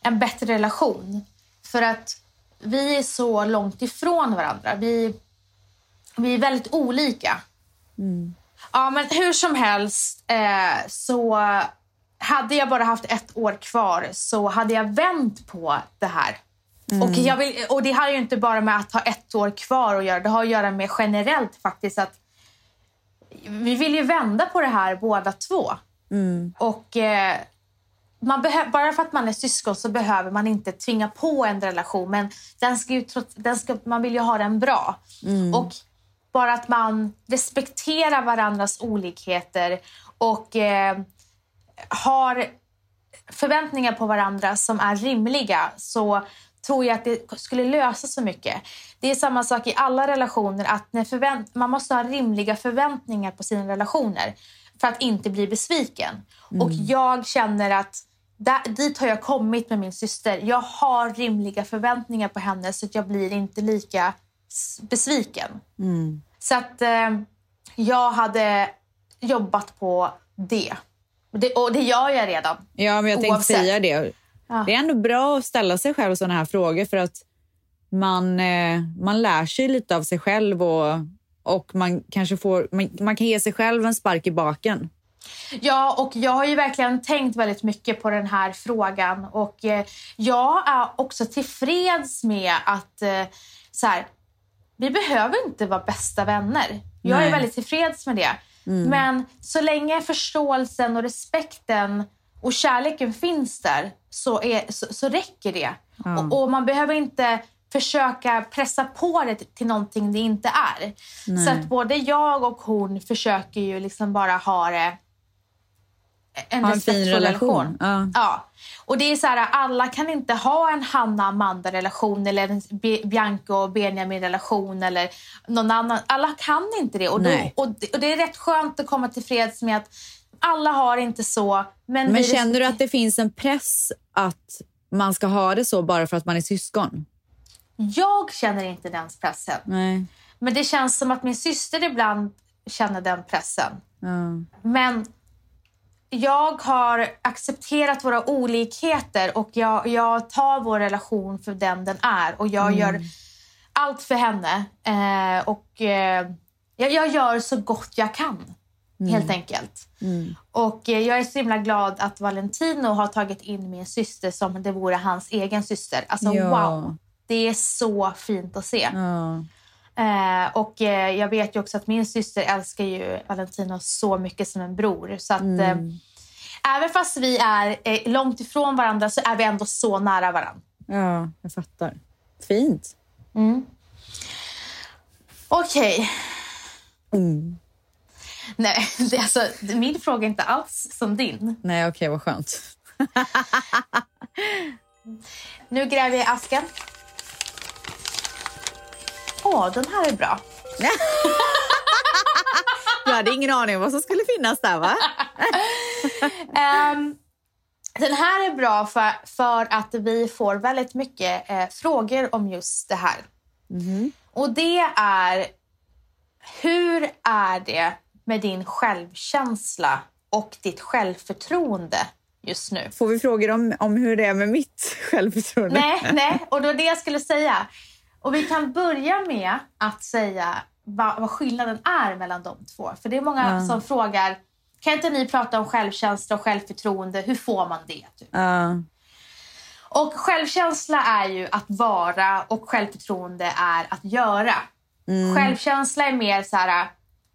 en bättre relation. För att vi är så långt ifrån varandra. Vi, vi är väldigt olika. Ja, men hur som helst eh, så hade jag bara haft ett år kvar så hade jag vänt på det här. Och, jag vill, och det har ju inte bara med att ha ett år kvar att göra. Det har att göra med generellt faktiskt att vi vill ju vända på det här båda två. Och eh, man bara för att man är syskon så behöver man inte tvinga på en relation. Men den ska ju, trots- den ska, man vill ju ha den bra. Och bara att man respekterar varandras olikheter och eh, har förväntningar på varandra som är rimliga så tror jag att det skulle lösa så mycket. Det är samma sak i alla relationer. att när förvänt- Man måste ha rimliga förväntningar på sina relationer för att inte bli besviken. Och jag känner att där, dit har jag kommit med min syster. Jag har rimliga förväntningar på henne så att jag blir inte lika besviken. Så att eh, jag hade jobbat på det. Det. Och det gör jag redan. Ja, men jag tänkte Oavsett. säga det. Ja. Det är ändå bra att ställa sig själv sådana här frågor för att man, eh, man lär sig lite av sig själv och, och man kanske får, man, man kan ge sig själv en spark i baken. Ja, och jag har ju verkligen tänkt väldigt mycket på den här frågan. Och eh, jag är också tillfreds med att eh, så här, vi behöver inte vara bästa vänner. Jag Nej. är väldigt tillfreds med det. Men så länge förståelsen och respekten och kärleken finns där så, är, så, så räcker det. Och, och man behöver inte försöka pressa på det till någonting det inte är. Nej. Så att både jag och hon försöker ju liksom bara ha det en, Ha en fin respektfull relation. Ja. Ja. Och det är så här, alla kan inte ha en Hanna-Amanda-relation eller en Bi- Bianca och Benjamin-relation eller någon annan. Alla kan inte det. Och, då, och, det. och det är rätt skönt att komma till freds med att alla har inte så. Men, Men känner du att det finns en press att man ska ha det så bara för att man är syskon? Jag känner inte den pressen. Nej. Men det känns som att min syster ibland känner den pressen. Ja. Men jag har accepterat våra olikheter och jag, jag tar vår relation för den den är. Och jag gör allt för henne. Eh, och eh, jag, jag gör så gott jag kan, helt enkelt. Och eh, jag är så himla glad att Valentino har tagit in min syster som det vore hans egen syster. Alltså Ja. wow! Det är så fint att se. Ja. Eh, och eh, jag vet ju också att min syster älskar ju Valentino så mycket som en bror. Så att eh, även fast vi är eh, långt ifrån varandra så är vi ändå så nära varandra. ja, jag fattar. Fint. Okej. Nej, det, är alltså, min fråga är inte alls som din. Nej, okej, vad skönt. Nu gräver jag i asken. Åh, den här är bra. Du hade ingen aning om vad som skulle finnas där, va? Ehm, den här är bra för, för att vi får väldigt mycket eh, frågor om just det här. Och det är, hur är det med din självkänsla och ditt självförtroende just nu? Får vi frågor om, om hur det är med mitt självförtroende? Nej, nej, och var det jag skulle säga. Och vi kan börja med att säga vad, vad skillnaden är mellan de två. För det är många som frågar, kan inte ni prata om självkänsla och självförtroende? Hur får man det? Typ? Ja. Och självkänsla är ju att vara och självförtroende är att göra. Självkänsla är mer så här,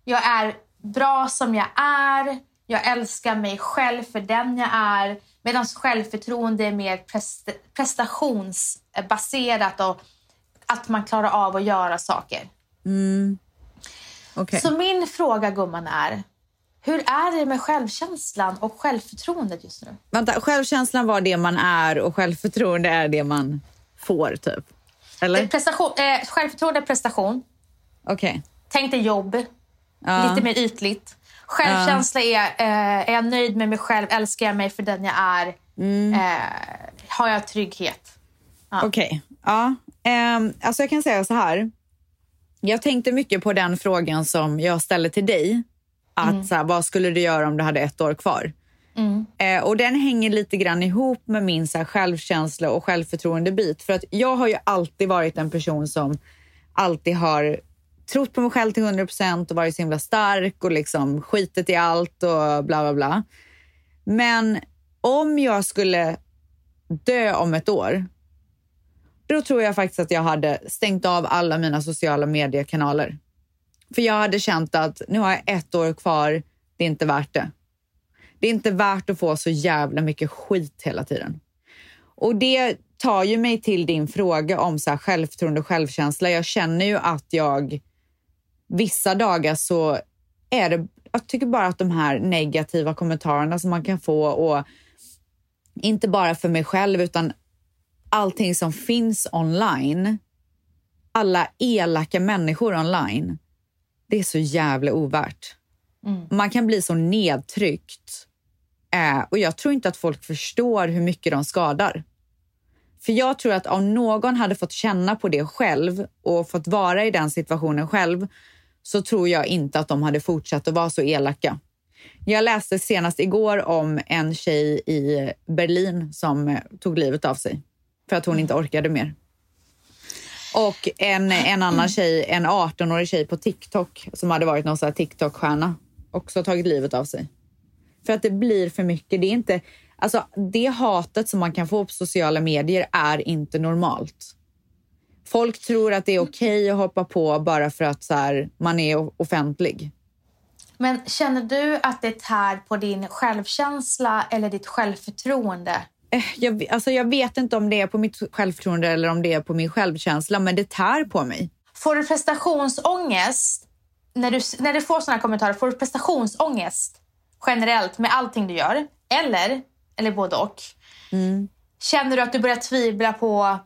jag är bra som jag är, jag älskar mig själv för den jag är. Medan självförtroende är mer prest- prestationsbaserat och att man klarar av att göra saker. Okej. Så min fråga gumman är, hur är det med självkänslan och självförtroendet just nu? Vänta, självkänslan var det man är och självförtroende är det man får, typ? Eller? Prestation, eh, självförtroende är prestation. Okej. Tänk dig jobb, Ja. lite mer ytligt. Självkänsla är, eh, är jag nöjd med mig själv? Älskar jag mig för den jag är? Mm. Eh, har jag trygghet? Okej. Ja. Ehm, alltså jag kan säga så här. Jag tänkte mycket på den frågan som jag ställde till dig. Att så här, vad skulle du göra om du hade ett år kvar? Eh, och den hänger lite grann ihop med min så här, självkänsla och självförtroende-bit. För att jag har ju alltid varit en person som alltid har trott på mig själv till 100 procent och varit så himla stark och liksom skitit i allt och bla bla bla. Men om jag skulle dö om ett år, då tror jag faktiskt att jag hade stängt av alla mina sociala mediekanaler. För jag hade känt att nu har jag ett år kvar, det är inte värt det. Det är inte värt att få så jävla mycket skit hela tiden. Och det tar ju mig till din fråga om så här självförtroende och självkänsla. Jag känner ju att jag vissa dagar så är det, jag tycker bara att de här negativa kommentarerna som man kan få och inte bara för mig själv utan allting som finns online, alla elaka människor online, det är så jävla ovärt. Man kan bli så nedtryckt. Eh, och jag tror inte att folk förstår hur mycket de skadar. För jag tror att om någon hade fått känna på det själv och fått vara i den situationen själv så tror jag inte att de hade fortsatt att vara så elaka. Jag läste senast igår om en tjej i Berlin som tog livet av sig för att hon inte orkade mer. Och en, en annan tjej, en 18-årig tjej på TikTok som hade varit någon TikTok-stjärna också tagit livet av sig. För att det blir för mycket. Det, är inte, alltså, det hatet som man kan få på sociala medier är inte normalt. Folk tror att det är okej att hoppa på bara för att så här, man är offentlig. Men känner du att det tär på din självkänsla eller ditt självförtroende? Eh, jag, alltså jag vet inte om det är på mitt självförtroende eller om det är på min självkänsla, men det tär på mig. Får du prestationsångest när du, när du får såna här kommentarer? Får du prestationsångest generellt med allting du gör? Eller, eller både och. Känner du att du börjar tvivla på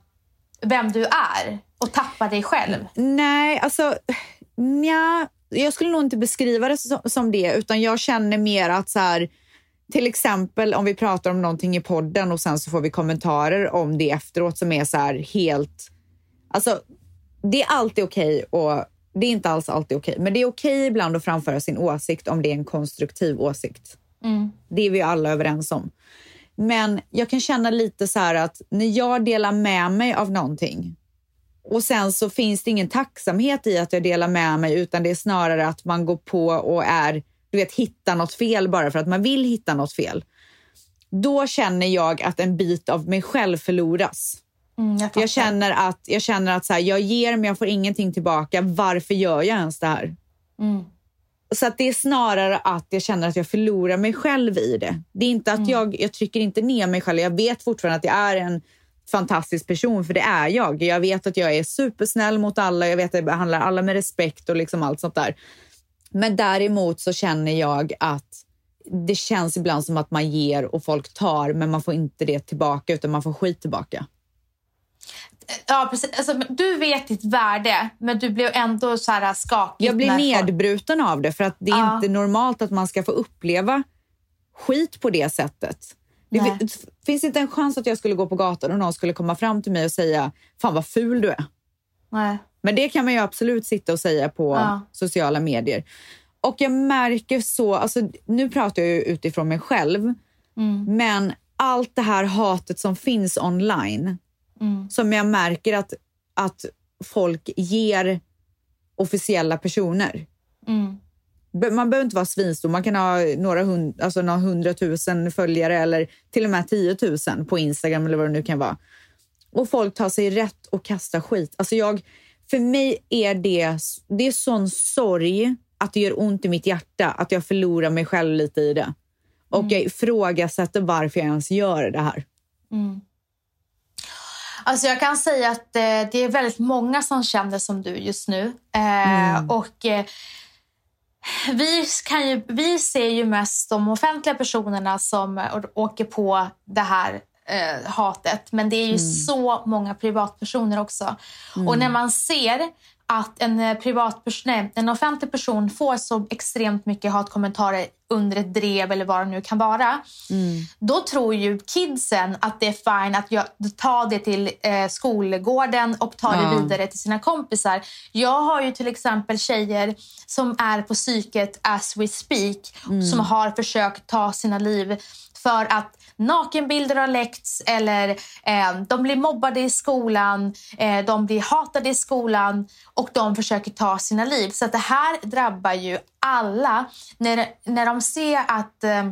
vem du är och tappar dig själv? Nej, alltså... Nja, jag skulle nog inte beskriva det som, som det, utan jag känner mer att så här, till exempel om vi pratar om någonting i podden och sen så får vi kommentarer om det efteråt som är så här helt... Alltså, det är alltid okej och det är inte alls alltid okej, men det är okej ibland att framföra sin åsikt om det är en konstruktiv åsikt. Det är vi alla överens om. Men jag kan känna lite så här att när jag delar med mig av någonting och sen så finns det ingen tacksamhet i att jag delar med mig utan det är snarare att man går på och är, du vet, hittar något fel bara för att man vill hitta något fel. Då känner jag att en bit av mig själv förloras. Mm, jag. Jag känner att, jag, känner att så här, jag ger men jag får ingenting tillbaka. Varför gör jag ens det här? Mm. Så att det är snarare att jag känner att jag förlorar mig själv i det. Det är inte att jag, jag trycker inte ner mig själv. Jag vet fortfarande att jag är en fantastisk person, för det är jag. Jag vet att jag är supersnäll mot alla. Jag vet att jag behandlar alla med respekt och liksom allt sånt där. Men däremot så känner jag att det känns ibland som att man ger och folk tar, men man får inte det tillbaka utan man får skit tillbaka. Ja, precis. Alltså, du vet ditt värde, men du blev ändå så här skakig. Jag blir när folk- nedbruten av det för att det är Ja. inte normalt att man ska få uppleva skit på det sättet. Det Nej. fi- finns inte en chans att jag skulle gå på gatan och någon skulle komma fram till mig och säga “Fan vad ful du är”. Nej. Men det kan man ju absolut sitta och säga på Ja. sociala medier. Och jag märker så, alltså, nu pratar jag ju utifrån mig själv, men allt det här hatet som finns online, som jag märker att, att folk ger officiella personer. Be- Man behöver inte vara svinstor, man kan ha några, hund, alltså några hundratusen följare eller till och med tiotusen på Instagram eller vad det nu kan vara. Och folk tar sig rätt och kastar skit. Alltså jag, för mig är det, det är sån sorg att det gör ont i mitt hjärta att jag förlorar mig själv lite i det. Och jag ifrågasätter varför jag ens gör det här. Alltså jag kan säga att eh, det är väldigt många som känner som du just nu. Eh, Och eh, vi, kan ju, vi ser ju mest de offentliga personerna som åker på det här eh, hatet. Men det är ju så många privatpersoner också. Och när man ser att en, eh, privatpers- nej, en offentlig person får så extremt mycket hatkommentarer under ett drev eller vad det nu kan vara. Då tror ju kidsen att det är fine att jag, ta det till eh, skolgården och ta det Ja. vidare till sina kompisar. Jag har ju till exempel tjejer som är på psyket as we speak som har försökt ta sina liv för att nakenbilder har läckts eller eh, de blir mobbade i skolan, eh, de blir hatade i skolan och de försöker ta sina liv. Så det här drabbar ju alla när, när de ser att eh,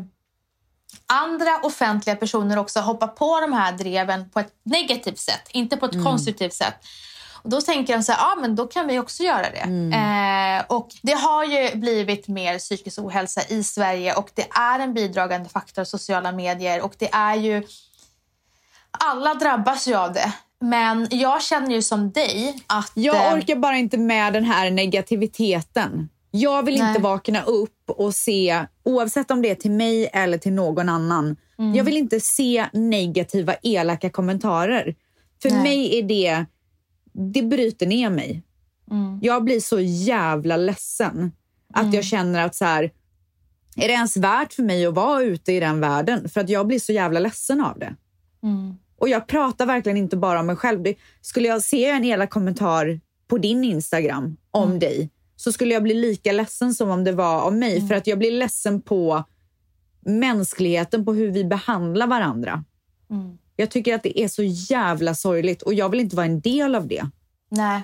andra offentliga personer också hoppar på de här dreven på ett negativt sätt, inte på ett konstruktivt sätt. Då tänker de så här, ja men då kan vi också göra det. Eh, och det har ju blivit mer psykisk ohälsa i Sverige och det är en bidragande faktor sociala medier och det är ju alla drabbas ju av det. Men jag känner ju som dig att... Jag eh, orkar bara inte med den här negativiteten. Jag vill Nej. inte vakna upp och se, oavsett om det är till mig eller till någon annan, Mm. jag vill inte se negativa, elaka kommentarer. För Nej. mig är det, det bryter ner mig. Mm. Jag blir så jävla ledsen att jag känner att så här, är det ens värt för mig att vara ute i den världen? För att jag blir så jävla ledsen av det. Mm. Och jag pratar verkligen inte bara om mig själv. Det, skulle jag se en elak kommentar på din Instagram om Mm. dig så skulle jag bli lika ledsen som om det var om mig. Mm. För att jag blir ledsen på mänskligheten, på hur vi behandlar varandra. Jag tycker att det är så jävla sorgligt och jag vill inte vara en del av det. Nej.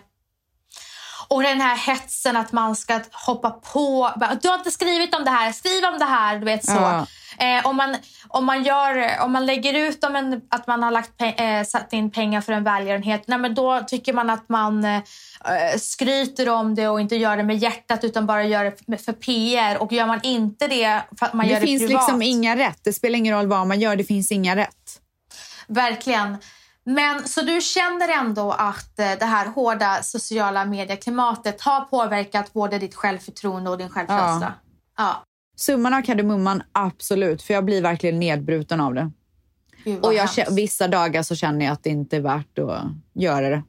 Och den här hetsen att man ska hoppa på. Du har inte skrivit om det här, skriv om det här. Du vet så. Ja. Eh, om, man, om, man gör, om man lägger ut om en, att man har lagt eh, satt in pengar för en välgörenhet, nej, men då tycker man att man eh, skryter om det och inte gör det med hjärtat utan bara gör det för, PR. Och gör man inte det för att man det gör det finns privat. liksom inga rätt. Det spelar ingen roll vad man gör, det finns inga rätt. Verkligen. Men så du känner ändå att eh, det här hårda sociala medieklimatet har påverkat både ditt självförtroende och din självkänsla? Ja. Summan av kardemumman, absolut. För jag blir verkligen nedbruten av det. Gud, Och jag, vissa dagar så känner jag att det inte är värt att göra det.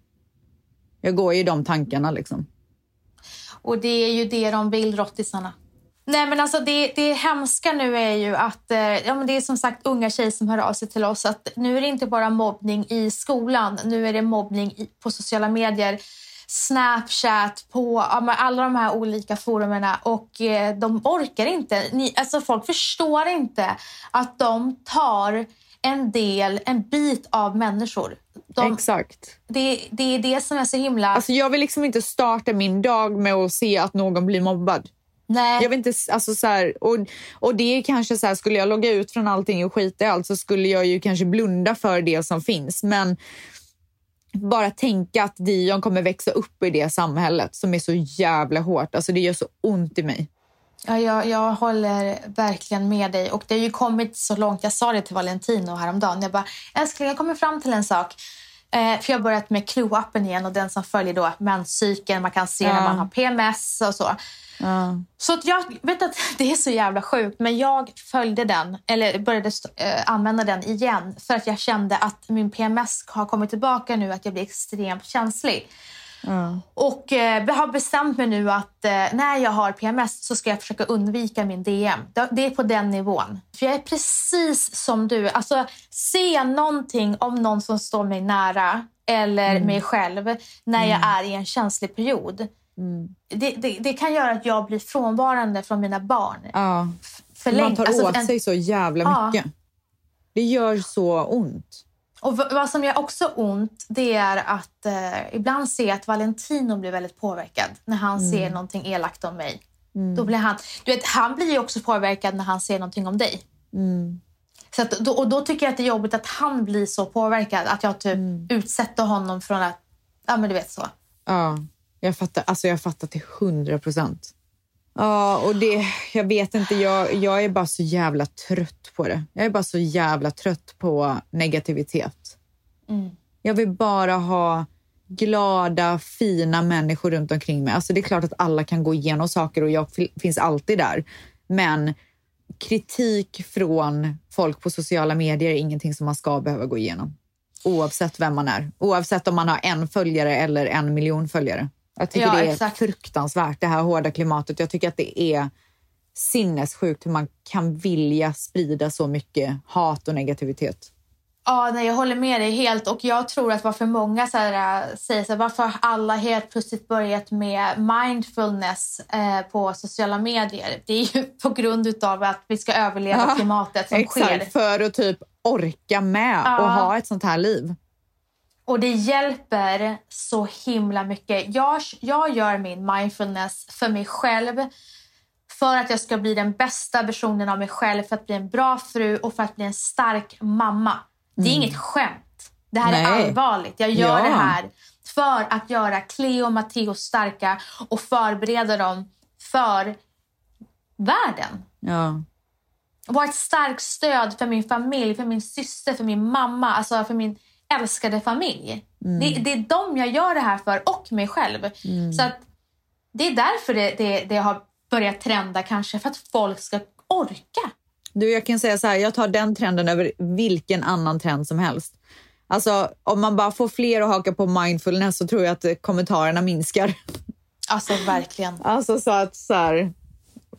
Jag går ju i de tankarna liksom. Och det är ju det de vill, rottisarna. Nej men alltså det, det hemska nu är ju att eh, ja, men det är som sagt unga tjejer som hör av sig till oss att nu är det inte bara mobbning i skolan, nu är det mobbning på sociala medier. Snapchat, på ja, alla de här olika forumerna och eh, de orkar inte. Ni, alltså folk förstår inte att de tar en del, en bit av människor. De, Exakt. det, det är det som är så himla... Alltså jag vill liksom inte starta min dag med att se att någon blir mobbad. Nej. Jag vill inte, alltså så här, och, och det är kanske så här, skulle jag logga ut från allting och skita i allt så skulle jag ju kanske blunda för det som finns. Men bara tänka att Dion kommer växa upp i det samhället som är så jävla hårt. Alltså det gör så ont i mig. Ja, jag, jag håller verkligen med dig. Och Det har ju kommit så långt. Jag sa det till Valentino häromdagen. Jag bara, älskling, jag kommer fram till en sak. Eh, för Jag har börjat med Clue-appen igen och den som följer då menscykeln. Man kan se när man har PMS och så. Så att jag vet att det är så jävla sjukt, men jag följde den, eller började eh, använda den igen för att jag kände att min PMS har kommit tillbaka nu, att jag blir extremt känslig. Och eh, jag har bestämt mig nu att eh, när jag har PMS så ska jag försöka undvika min DM. Det- är på den nivån. För jag är precis som du. Alltså, jag någonting om någon som står mig nära eller mig själv när jag är i en känslig period. Det, det, det kan göra att jag blir frånvarande från mina barn. Ja. För Man tar Alltså, åt en- sig så jävla Ja. mycket. Det gör så ont. Och vad som gör också ont det är att eh, ibland ser jag att Valentino blir väldigt påverkad när han Mm. ser någonting elakt om mig. Då blir han, du vet, han blir ju också påverkad när han ser någonting om dig. Mm. Så att, då, och då tycker jag att det är jobbigt att han blir så påverkad att jag typ Mm. utsätter honom från att, ja men du vet så. Ja, jag fattar, alltså jag fattar till hundra procent. Ja, och det, jag vet inte, jag, jag är bara så jävla trött på det. Jag är bara så jävla trött på negativitet. Jag vill bara ha glada, fina människor runt omkring mig. Alltså det är klart att alla kan gå igenom saker och jag fi- finns alltid där. Men kritik från folk på sociala medier är ingenting som man ska behöva gå igenom. Oavsett vem man är. Oavsett om man har en följare eller en miljon följare. Jag tycker Ja, det är exakt. fruktansvärt, det här hårda klimatet. Jag tycker att det är sinnessjukt hur man kan vilja sprida så mycket hat och negativitet. Ja, nej, jag håller med dig helt. Och jag tror att varför många så här, äh, säger så här, varför har alla helt plötsligt börjat med mindfulness eh, på sociala medier. Det är ju på grund av att vi ska överleva Ja, klimatet som sker. Exakt, för att typ orka med Ja. och ha ett sånt här liv. Och det hjälper så himla mycket. Jag, jag gör min mindfulness för mig själv. För att jag ska bli den bästa versionen av mig själv. För att bli en bra fru och för att bli en stark mamma. Det är inget skämt. Det här är Mm. Nej. allvarligt. Jag gör Ja. det här för att göra Cleo och Matteo starka och förbereda dem för världen. Ja. Vara ett starkt stöd för min familj, för min syster, för min mamma, alltså för min älskade familj. Det, det är dem jag gör det här för och mig själv. Så att Det är därför det, det, det har börjat trenda kanske, för att folk ska orka. Du, jag kan säga så här, jag tar den trenden över vilken annan trend som helst. Alltså, om man bara får fler att haka på mindfulness så tror jag att kommentarerna minskar. Alltså verkligen. Alltså så att så här,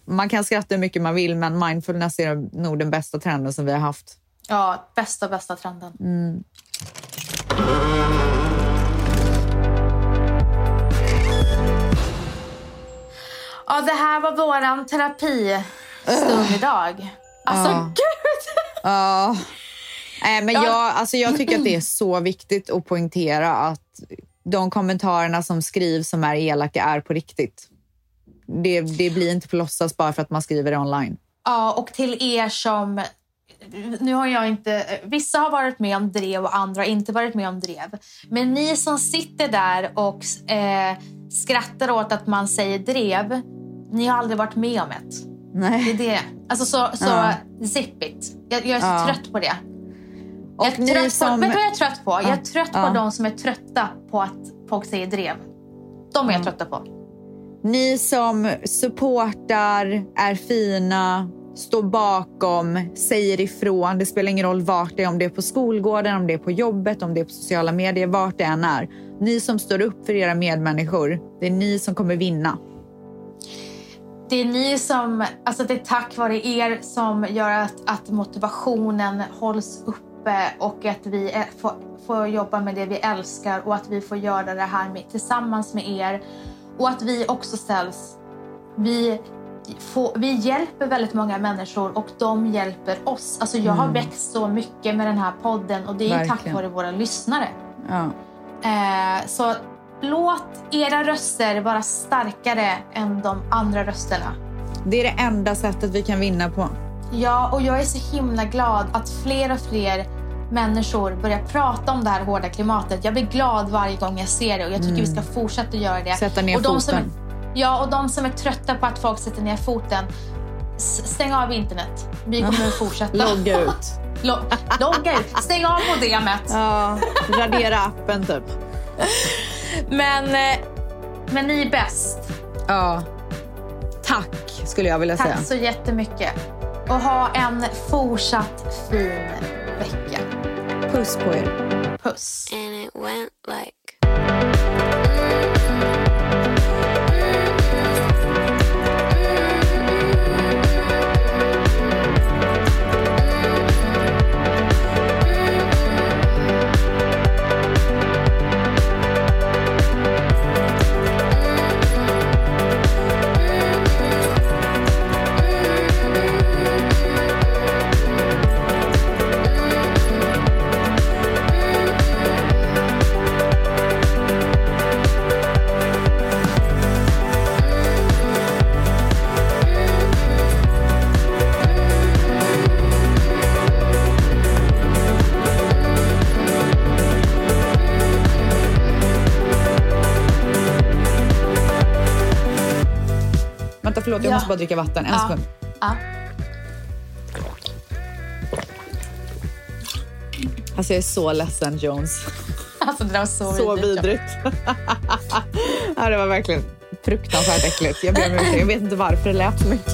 man kan skratta hur mycket man vill, men mindfulness är nog den bästa trenden som vi har haft. Ja, bästa, bästa trenden. Ja, det här var våran terapistund idag. Alltså Ja. gud! Ja. Nej, men Ja. jag, alltså jag tycker att det är så viktigt att poängtera att de kommentarerna som skrivs som är elaka är på riktigt. Det, det blir inte på låtsas bara för att man skriver det online. Ja, och till er som... Nu har jag inte... Vissa har varit med om drev och andra har inte varit med om drev. Men ni som sitter där och eh, skrattar åt att man säger drev, ni har aldrig varit med om ett. Det är Nej. det. Alltså så, så Ja. zip it. Jag, jag är så Ja. trött på det. Jag Och är ni trött som- på, vet du vad jag är trött på? Jag är Ja, trött ja. på de som är trötta på att folk säger drev. De är jag trötta på. Ni som supportar, är fina, står bakom, säger ifrån. Det spelar ingen roll vart det är, om det är på skolgården, om det är på jobbet, om det är på sociala medier, vart det än är. Ni som står upp för era medmänniskor, det är ni som kommer vinna. Det är ni som, alltså det är tack vare er som gör att, att motivationen hålls uppe och att vi är, får, får jobba med det vi älskar och att vi får göra det här med, tillsammans med er. Och att vi också ställs, vi, får, vi hjälper väldigt många människor och de hjälper oss. Alltså jag har växt så mycket med den här podden och det är tack Verkligen. vare våra lyssnare. Ja. Eh, så låt era röster vara starkare än de andra rösterna. Det är det enda sättet vi kan vinna på. Ja, och jag är så himla glad att fler och fler människor börjar prata om det här hårda klimatet. Jag blir glad varje gång jag ser det och jag tycker vi ska fortsätta göra det. Sätta ner och de som foten. Ja, och de som är trötta på att folk sätter ner foten, stäng av internet. Vi kommer att fortsätta. Logga ut. Lo- logga ut. Stäng av modemet. Ja, radera appen typ. Men, eh, men ni är bäst. Ja. Tack skulle jag vilja säga. Tack så jättemycket. Och ha en fortsatt fin vecka. Puss på er. Puss. Jag Ja. måste bara dricka vatten. En Ja. sekund. Ja. Alltså, jag är så ledsen, Jones. Alltså det där var så, Så vidrigt. vidrigt. ja, det var verkligen fruktansvärt äckligt. Jag ber om ursäkt. Jag vet inte varför det lät så mycket.